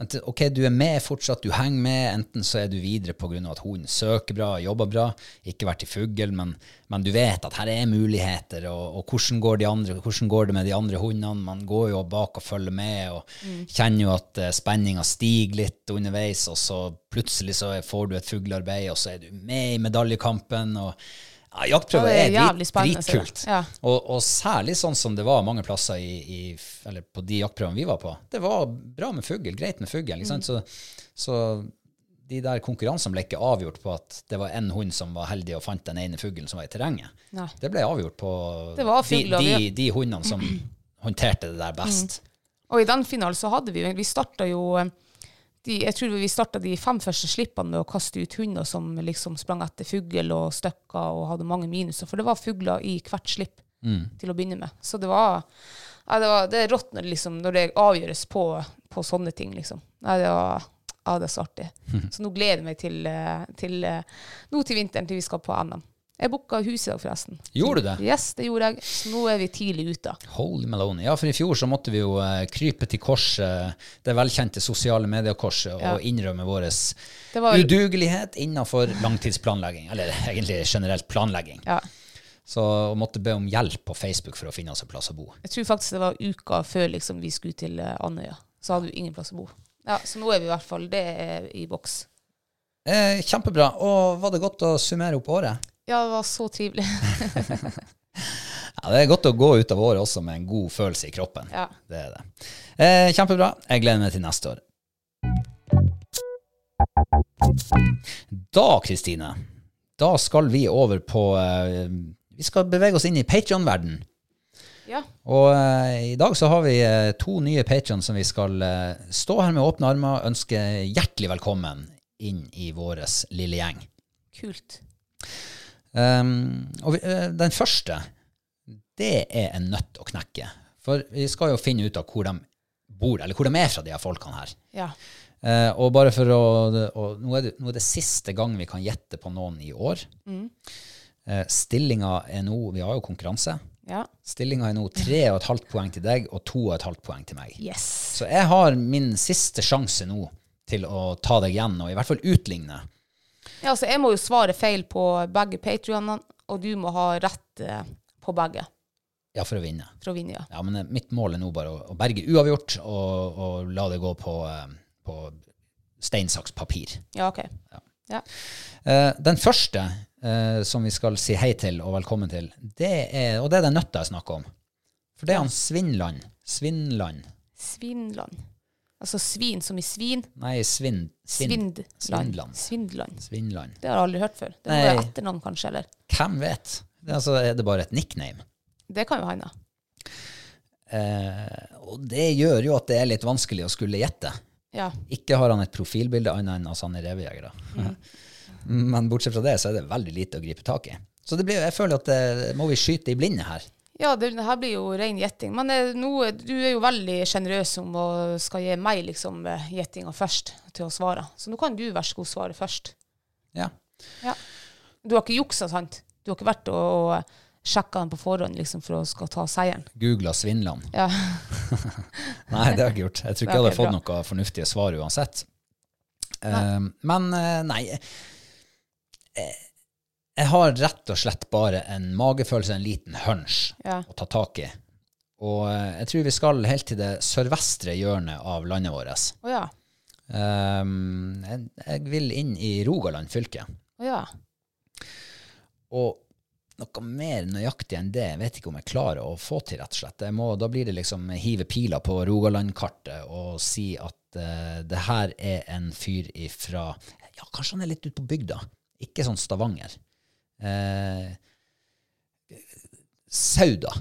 At, ok, du er med fortsatt, du henger med, enten så er du videre av at hunden søker bra, jobber bra, ikke vært i fugl, men, men du vet at her er muligheter, og, og hvordan, går de andre, hvordan går det med de andre hundene? Man går jo bak og følger med, og kjenner jo at uh, spenninga stiger litt underveis, og så plutselig så får du et fuglearbeid, og så er du med i medaljekampen, og ja, jaktprøver er drit, det. dritkult. Ja. Og, og særlig sånn som det var mange plasser i, i, eller på de jaktprøvene vi var på. Det var bra med fugl, greit med fugl. Mm. Så, så de der konkurransene ble ikke avgjort på at det var en hund som var heldig og fant den ene fuglen som var i terrenget. Ja. Det ble avgjort på var de, de, de hundene som (clears throat) håndterte det der best. Og i den finalen så hadde vi Vi starta jo eh, de, Jeg tror vi starta de fem første slippene med å kaste ut hunder som liksom sprang etter fugl og støkker og hadde mange minuser. For det var fugler i hvert slipp til å begynne med. Så det var ja, det, var, det er rått når liksom, når det avgjøres på, på sånne ting, liksom. Ja, det var ja, det er så artig. (laughs) Så nå gleder jeg meg til, eh, til, eh, nå til vinteren, til vi skal på NM. Jeg booka hus i dag, forresten. Gjorde du det? Yes, det gjorde jeg. Så nå er vi tidlig ute. Holy Maloney. Ja, for i fjor så måtte vi jo eh, krype til korset, det velkjente sosiale mediekorset, Ja. og innrømme vår vel- udugelighet innenfor langtidsplanlegging, eller egentlig generelt planlegging. Ja. Så måtte be om hjelp på Facebook for å finne oss en plass å bo. Jeg tror faktisk det var uka før liksom, vi skulle til eh, Andøya. Så hadde vi ingen plass å bo. Ja, Så nå er vi i hvert fall det i boks. Eh, kjempebra. Og var det godt å summere opp året? Ja, det var så trivelig. (laughs) Ja, Det er godt å gå ut av året også med en god følelse i kroppen. Ja. Det er det. Eh, kjempebra. Jeg gleder meg til neste år. Da, Kristine, da skal vi over på eh, Vi skal bevege oss inn i Patreon-verden. ja. Og eh, i dag så har vi eh, to nye Patreon som vi skal eh, stå her med åpne armer og ønske hjertelig velkommen inn i vår lille gjeng. Kult. Um, og vi, eh, den første, det er en nøtt å knekke. For vi skal jo finne ut av hvor de bor, eller hvor de er fra, de her folkene her. Ja. Uh, og bare for å, og nå, er det, nå er det siste gang vi kan gjette på noen i år. Eh, stillinga er nå Vi har jo konkurranse. ja. Stillinga er nå 3,5 poeng til deg og 2,5 poeng til meg. Yes. Så jeg har min siste sjanse nå til å ta deg igjen, og i hvert fall utligne. Ja, så jeg må jo svare feil på begge Patreonene, og du må ha rett eh, på begge. Ja, for å vinne. for å vinne, ja. Ja, men eh, mitt mål er nå bare å, å berge uavgjort og, og la det gå på, eh, på stein, saks, papir. Ja, OK. Ja. Eh, den første som vi skal si hei til og velkommen til, det er, og det er den nøtta jeg snakker om. For det er han Svinland. Svinland. Svinland. Altså svin som i svin. Nei, Svinn. svind, Svindland. Svindland. Svindland. Det har jeg aldri hørt før. Det må være etternavn, kanskje, eller? Hvem vet? Det er, altså, er det bare et nickname? Det kan jo hende. Eh, og det gjør jo at det er litt vanskelig å skulle gjette. Ja. Ikke har han et profilbilde annet enn at han er revejegere. Mm. (laughs) Men bortsett fra det, så er det veldig lite å gripe tak i. Så det blir, jeg føler at det må vi skyte i blinde her. Ja, det, her blir jo ren gjetting. Men eh, noe, du er jo veldig sjenerøs om å skal gi meg liksom gjettinga først til å svare. Så nå kan du vær så god svare først. Ja. Ja. Du har ikke juksa, sant? Du har ikke vært og, og sjekka den på forhånd liksom, for å skal ta seieren? Googla Svinland. Ja. (laughs) Nei, det har jeg ikke gjort. Jeg tror ikke (laughs) jeg hadde fått bra. noe fornuftige svar uansett. Uh, men uh, nei eh, Jeg har rett og slett bare en magefølelse, en liten hunch, Ja. å ta tak i. Og eh, jeg tror vi skal helt til det sørvestre hjørnet av landet vårt. Oh, ja. um, jeg, jeg vil inn i Rogaland fylke. Oh, ja. Og noe mer nøyaktig enn det vet jeg ikke om jeg klarer å få til, rett og slett. Må, da blir det liksom hive piler på Rogaland-kartet og si at uh, det her er en fyr ifra Ja, kanskje han er litt ute på bygda. Ikke sånn Stavanger. Eh, Sauda.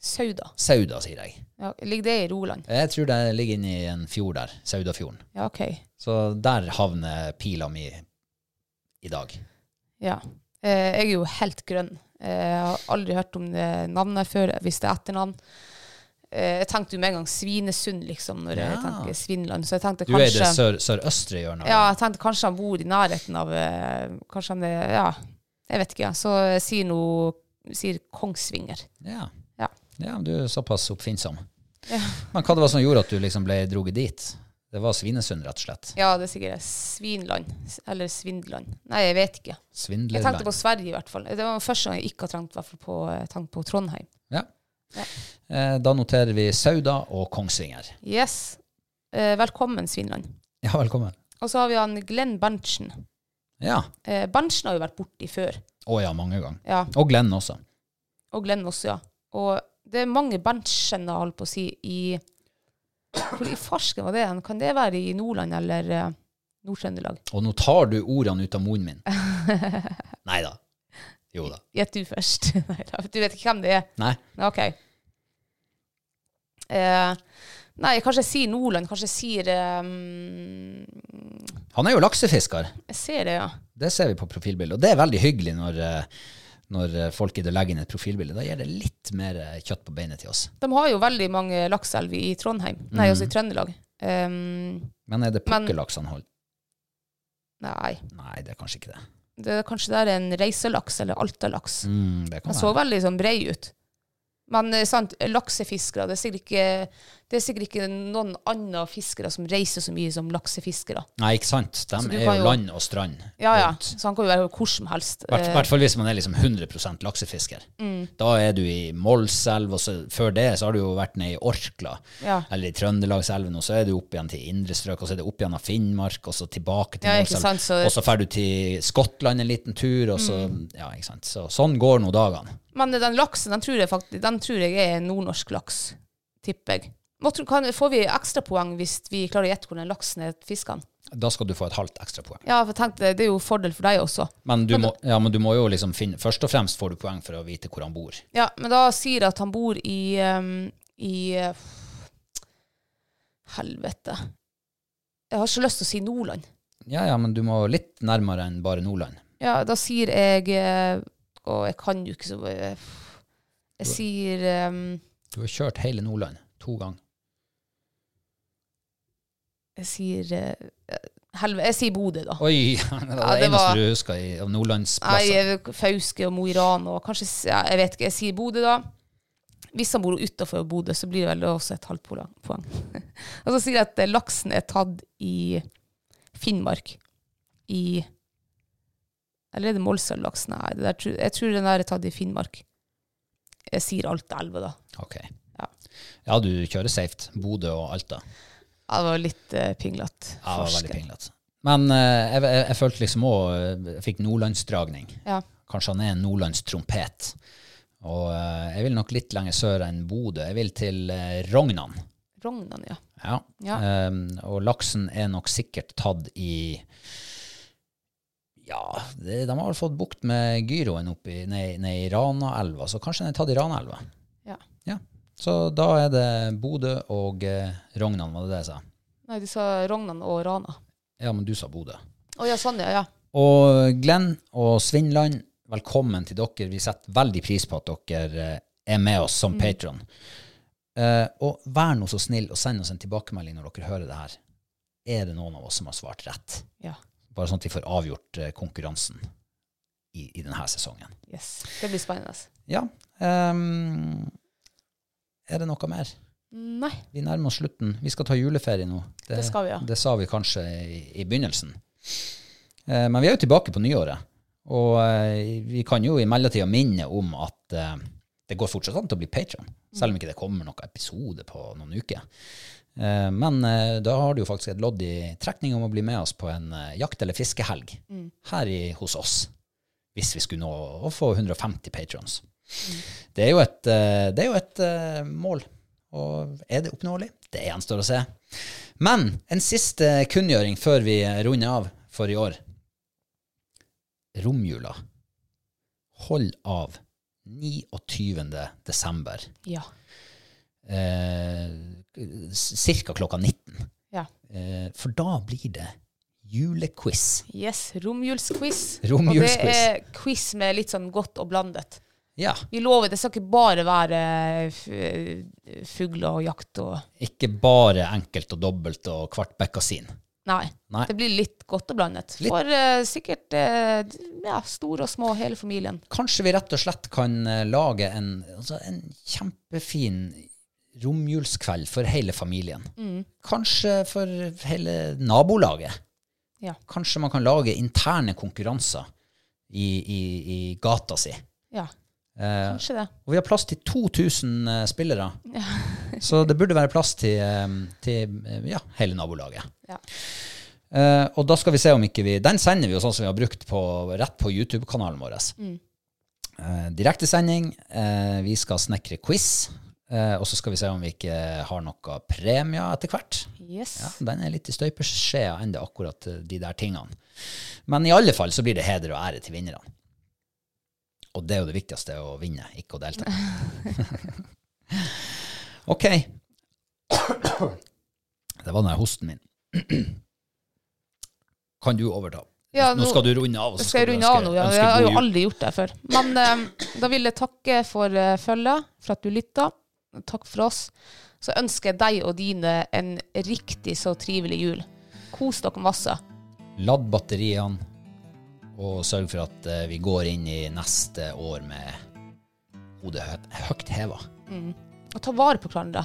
Sauda. Sauda, sier jeg. Ja, ligger det i Roland? Jeg tror det ligger inni en fjord der. Saudafjorden. Ja, OK. Så der havner pila mi i dag. Ja. Eh, jeg er jo helt grønn. Eh, jeg har aldri hørt om det navnet før, hvis det er etternavn. Eh, jeg tenkte jo med en gang Svinesund, liksom, når jeg Ja. tenker Svinland. Så jeg tenkte Du er i det sør, sørøstre hjørnet. Ja, jeg tenkte kanskje han bor i nærheten av eh, Kanskje han er Ja, jeg vet ikke. ja. Så jeg sier noe Sier Kongsvinger. Ja. Ja. Ja, du er såpass oppfinnsom. Men hva det var som gjorde at du liksom ble droget dit? Det var Svinesund, rett og slett. Ja, det er sikkert Svinland. Eller Svindland. Nei, jeg vet ikke. Jeg tenkte på Sverige, i hvert fall. Det var første gang jeg ikke har tenkt, på, eh, tenkt på Trondheim. Ja. ja. Da noterer vi Sauda og Kongsvinger. Yes. Eh, velkommen, Svinland. Ja, velkommen. Og så har vi han Glenn Berntsen. Ja. Eh, Berntsen har jo vært borti før. Å ja, mange ganger. Ja, Og Glenn også. og Glenn også, ja. Og det er mange Berntsener, holdt på å si, i Hvor i farsken var det? Kan det være i Nordland eller eh, Nord-Trøndelag? Og nå tar du ordene ut av munnen min. (laughs) Nei da. Jo da. Gjett du først. (laughs) Nei da, du vet ikke hvem det er? Nei. OK. Eh, nei, kanskje jeg sier Nordland. Kanskje jeg sier eh, Han er jo laksefisker. Jeg ser det, ja. Det ser vi på profilbildet. Og det er veldig hyggelig når, eh, når eh, folk gidder å legge inn et profilbilde. Da gir det litt mer eh, kjøtt på beinet til oss. De har jo veldig mange lakseelver i Trondheim. Nei, altså i Trøndelag. Um, Men er det pukkellaks han holder? nei. Nei, det er kanskje ikke det. Det er kanskje det er en reiselaks eller altalaks. Mm, Den så veldig sånn brei ut. Men eh, sant, laksefiskere, det er sikkert ikke, det er sikkert ikke noen andre fiskere som reiser så mye som laksefiskere. Nei, ikke sant. De er jo jo- land og strand. Ja, ja. rundt. Så han kan jo være hvor som helst. I hvert, Eh, hvert fall hvis man er liksom 100 laksefisker. Mm. Da er du i Målselv, og så, før det så har du jo vært nede i Orkla, Ja. eller i Trøndelagselven, og så er du opp igjen til indre strøk, og så er det opp igjen av Finnmark, og så tilbake til Ja, Målselv, og så drar du til Skottland en liten tur, og så, Mm. ja, ikke sant. Så, sånn går nå dagene. Men den laksen, den tror jeg faktisk Den tror jeg er nordnorsk laks, tipper jeg. Kan, får vi ekstrapoeng hvis vi klarer å gjette hvor den laksen er fiska? Da skal du få et halvt ekstra poeng. Ja, for tenkte, det er jo fordel for deg også. Men du, må, ja, men du må jo liksom finne Først og fremst får du poeng for å vite hvor han bor. Ja, men da sier jeg at han bor i um, I Helvete. Jeg har ikke lyst til å si Nordland. Ja, ja, men du må litt nærmere enn bare Nordland. Ja, da sier jeg eh, Å, jeg kan jo ikke så Jeg, Jeg sier um, Du har kjørt hele Nordland to ganger. Jeg sier uh, Helvete. Jeg sier Bodø, da. Oi! (laughs) Det var Ja, det eneste du husker i, av nordlandsplasser. eh, Fauske og Mo i Rana og kanskje ja, Jeg vet ikke. Jeg sier Bodø, da. Hvis han bor utafor Bodø, så blir det vel også et halvt poeng. poeng. (laughs) og så sier jeg at eh, laksen er tatt i Finnmark. I Eller er det Målselvlaks? Nei, det der, jeg tror den der er tatt i Finnmark. jeg sier Alta-elva, da. Ok. Ja. Ja, du kjører safe. Bodø og Alta. Ja, det var litt uh, pinglete. Ja, det var veldig pinglete. Men uh, jeg, jeg, jeg følte liksom òg Jeg fikk nordlandsdragning. Ja. Kanskje han er en nordlandstrompet. Og uh, jeg vil nok litt lenger sør enn Bodø. Jeg vil til uh, Rognan. Rognan, ja. Ja. Ja. Um, og laksen er nok sikkert tatt i Ja, det, de har vel fått bukt med gyroen oppi ned, ned i Ranaelva, så kanskje den er tatt i Ranaelva. ja. Ja. Så da er det Bodø og eh, Rognan, var det det jeg sa? Nei, de sa Rognan og Rana. Ja, men du sa Bodø. Å ja, sånn, ja. ja. Og Glenn og Svindland, velkommen til dere. Vi setter veldig pris på at dere eh, er med oss som patron. Eh, og vær nå så snill og send oss en tilbakemelding når dere hører det her. Er det noen av oss som har svart rett? ja. Bare sånn at vi får avgjort eh, konkurransen i, i denne sesongen. Yes. Det blir spennende. Ja. Um, er det noe mer? Nei. Vi nærmer oss slutten. Vi skal ta juleferie nå. Det skal vi, ja. Det sa vi kanskje i, i begynnelsen. Uh, men vi er jo tilbake på nyåret. Og uh, vi kan jo i mellomtida minne om at uh, det går fortsatt an til å bli patron, selv om ikke det kommer noen episode på noen uker. Eh, men eh, da har du jo faktisk et lodd i trekning om å bli med oss på en eh, jakt- eller fiskehelg her i, hos oss. Hvis vi skulle nå å få 150 patrons. Det er jo et, det er jo et mål. Og er det oppnåelig? Det gjenstår å se. Men en siste kunngjøring før vi runder av for i år. Romjula. Hold av 29. desember. Ja. Eh, cirka klokka 19. ja. Eh, for da blir det julequiz. Yes. Romjulsquiz. Romjuls Og det er quiz med litt sånn godt og blandet. Ja. Vi lover, det skal ikke bare være f- fugler og jakt og Ikke bare enkelt og dobbelt og kvart bekkasin. Nei. Nei. Det blir litt godt og blandet. Litt- For uh, sikkert uh, ja, store og små, hele familien. Kanskje vi rett og slett kan eh, lage en, altså en kjempefin romjulskveld for hele familien. Kanskje for hele nabolaget. Ja. Kanskje man kan lage interne konkurranser i, i, i gata si. Ja, Eh, kanskje det. og vi har plass til 2000 eh, spillere. (laughs) så det burde være plass til, eh, til eh, ja, hele nabolaget. Ja. Eh, og da skal vi se om ikke vi Den sender vi jo sånn som vi har brukt på, rett på YouTube-kanalen vår. Eh, Direktesending. Eh, vi skal snekre quiz. Eh, og så skal vi se om vi ikke har noe premie etter hvert. Yes. Ja, den er litt i støpeskjea ennå, akkurat eh, de der tingene. Men i alle fall så blir det heder og ære til vinnerne. Og det er jo det viktigste, å vinne, ikke å delta. (laughs) ok. Det var den der hosten min. Kan du overta? Ja, nå, nå- skal du runde av. Jeg skal du runde av nå. Ja. Jeg har jo aldri gjort det før. Men eh, da vil jeg takke for uh, følget, for at du lytta. Takk for oss. Så ønsker jeg deg og dine en riktig så trivelig jul. Kos dere masse. Ladd batteriene, og sørg for at eh, vi går inn i neste år med hodet høyt, heva. Og ta vare på hverandre.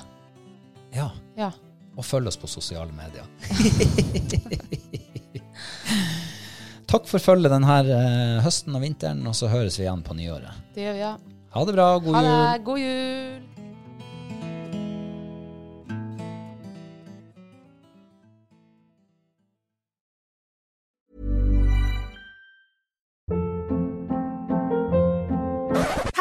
Ja, Ja. og følg oss på sosiale medier. (laughs) Takk for følget denne eh, høsten og vinteren, og så høres vi igjen på nyåret. Det gjør vi, ja. Ha det bra, god Ha jul. det. God jul.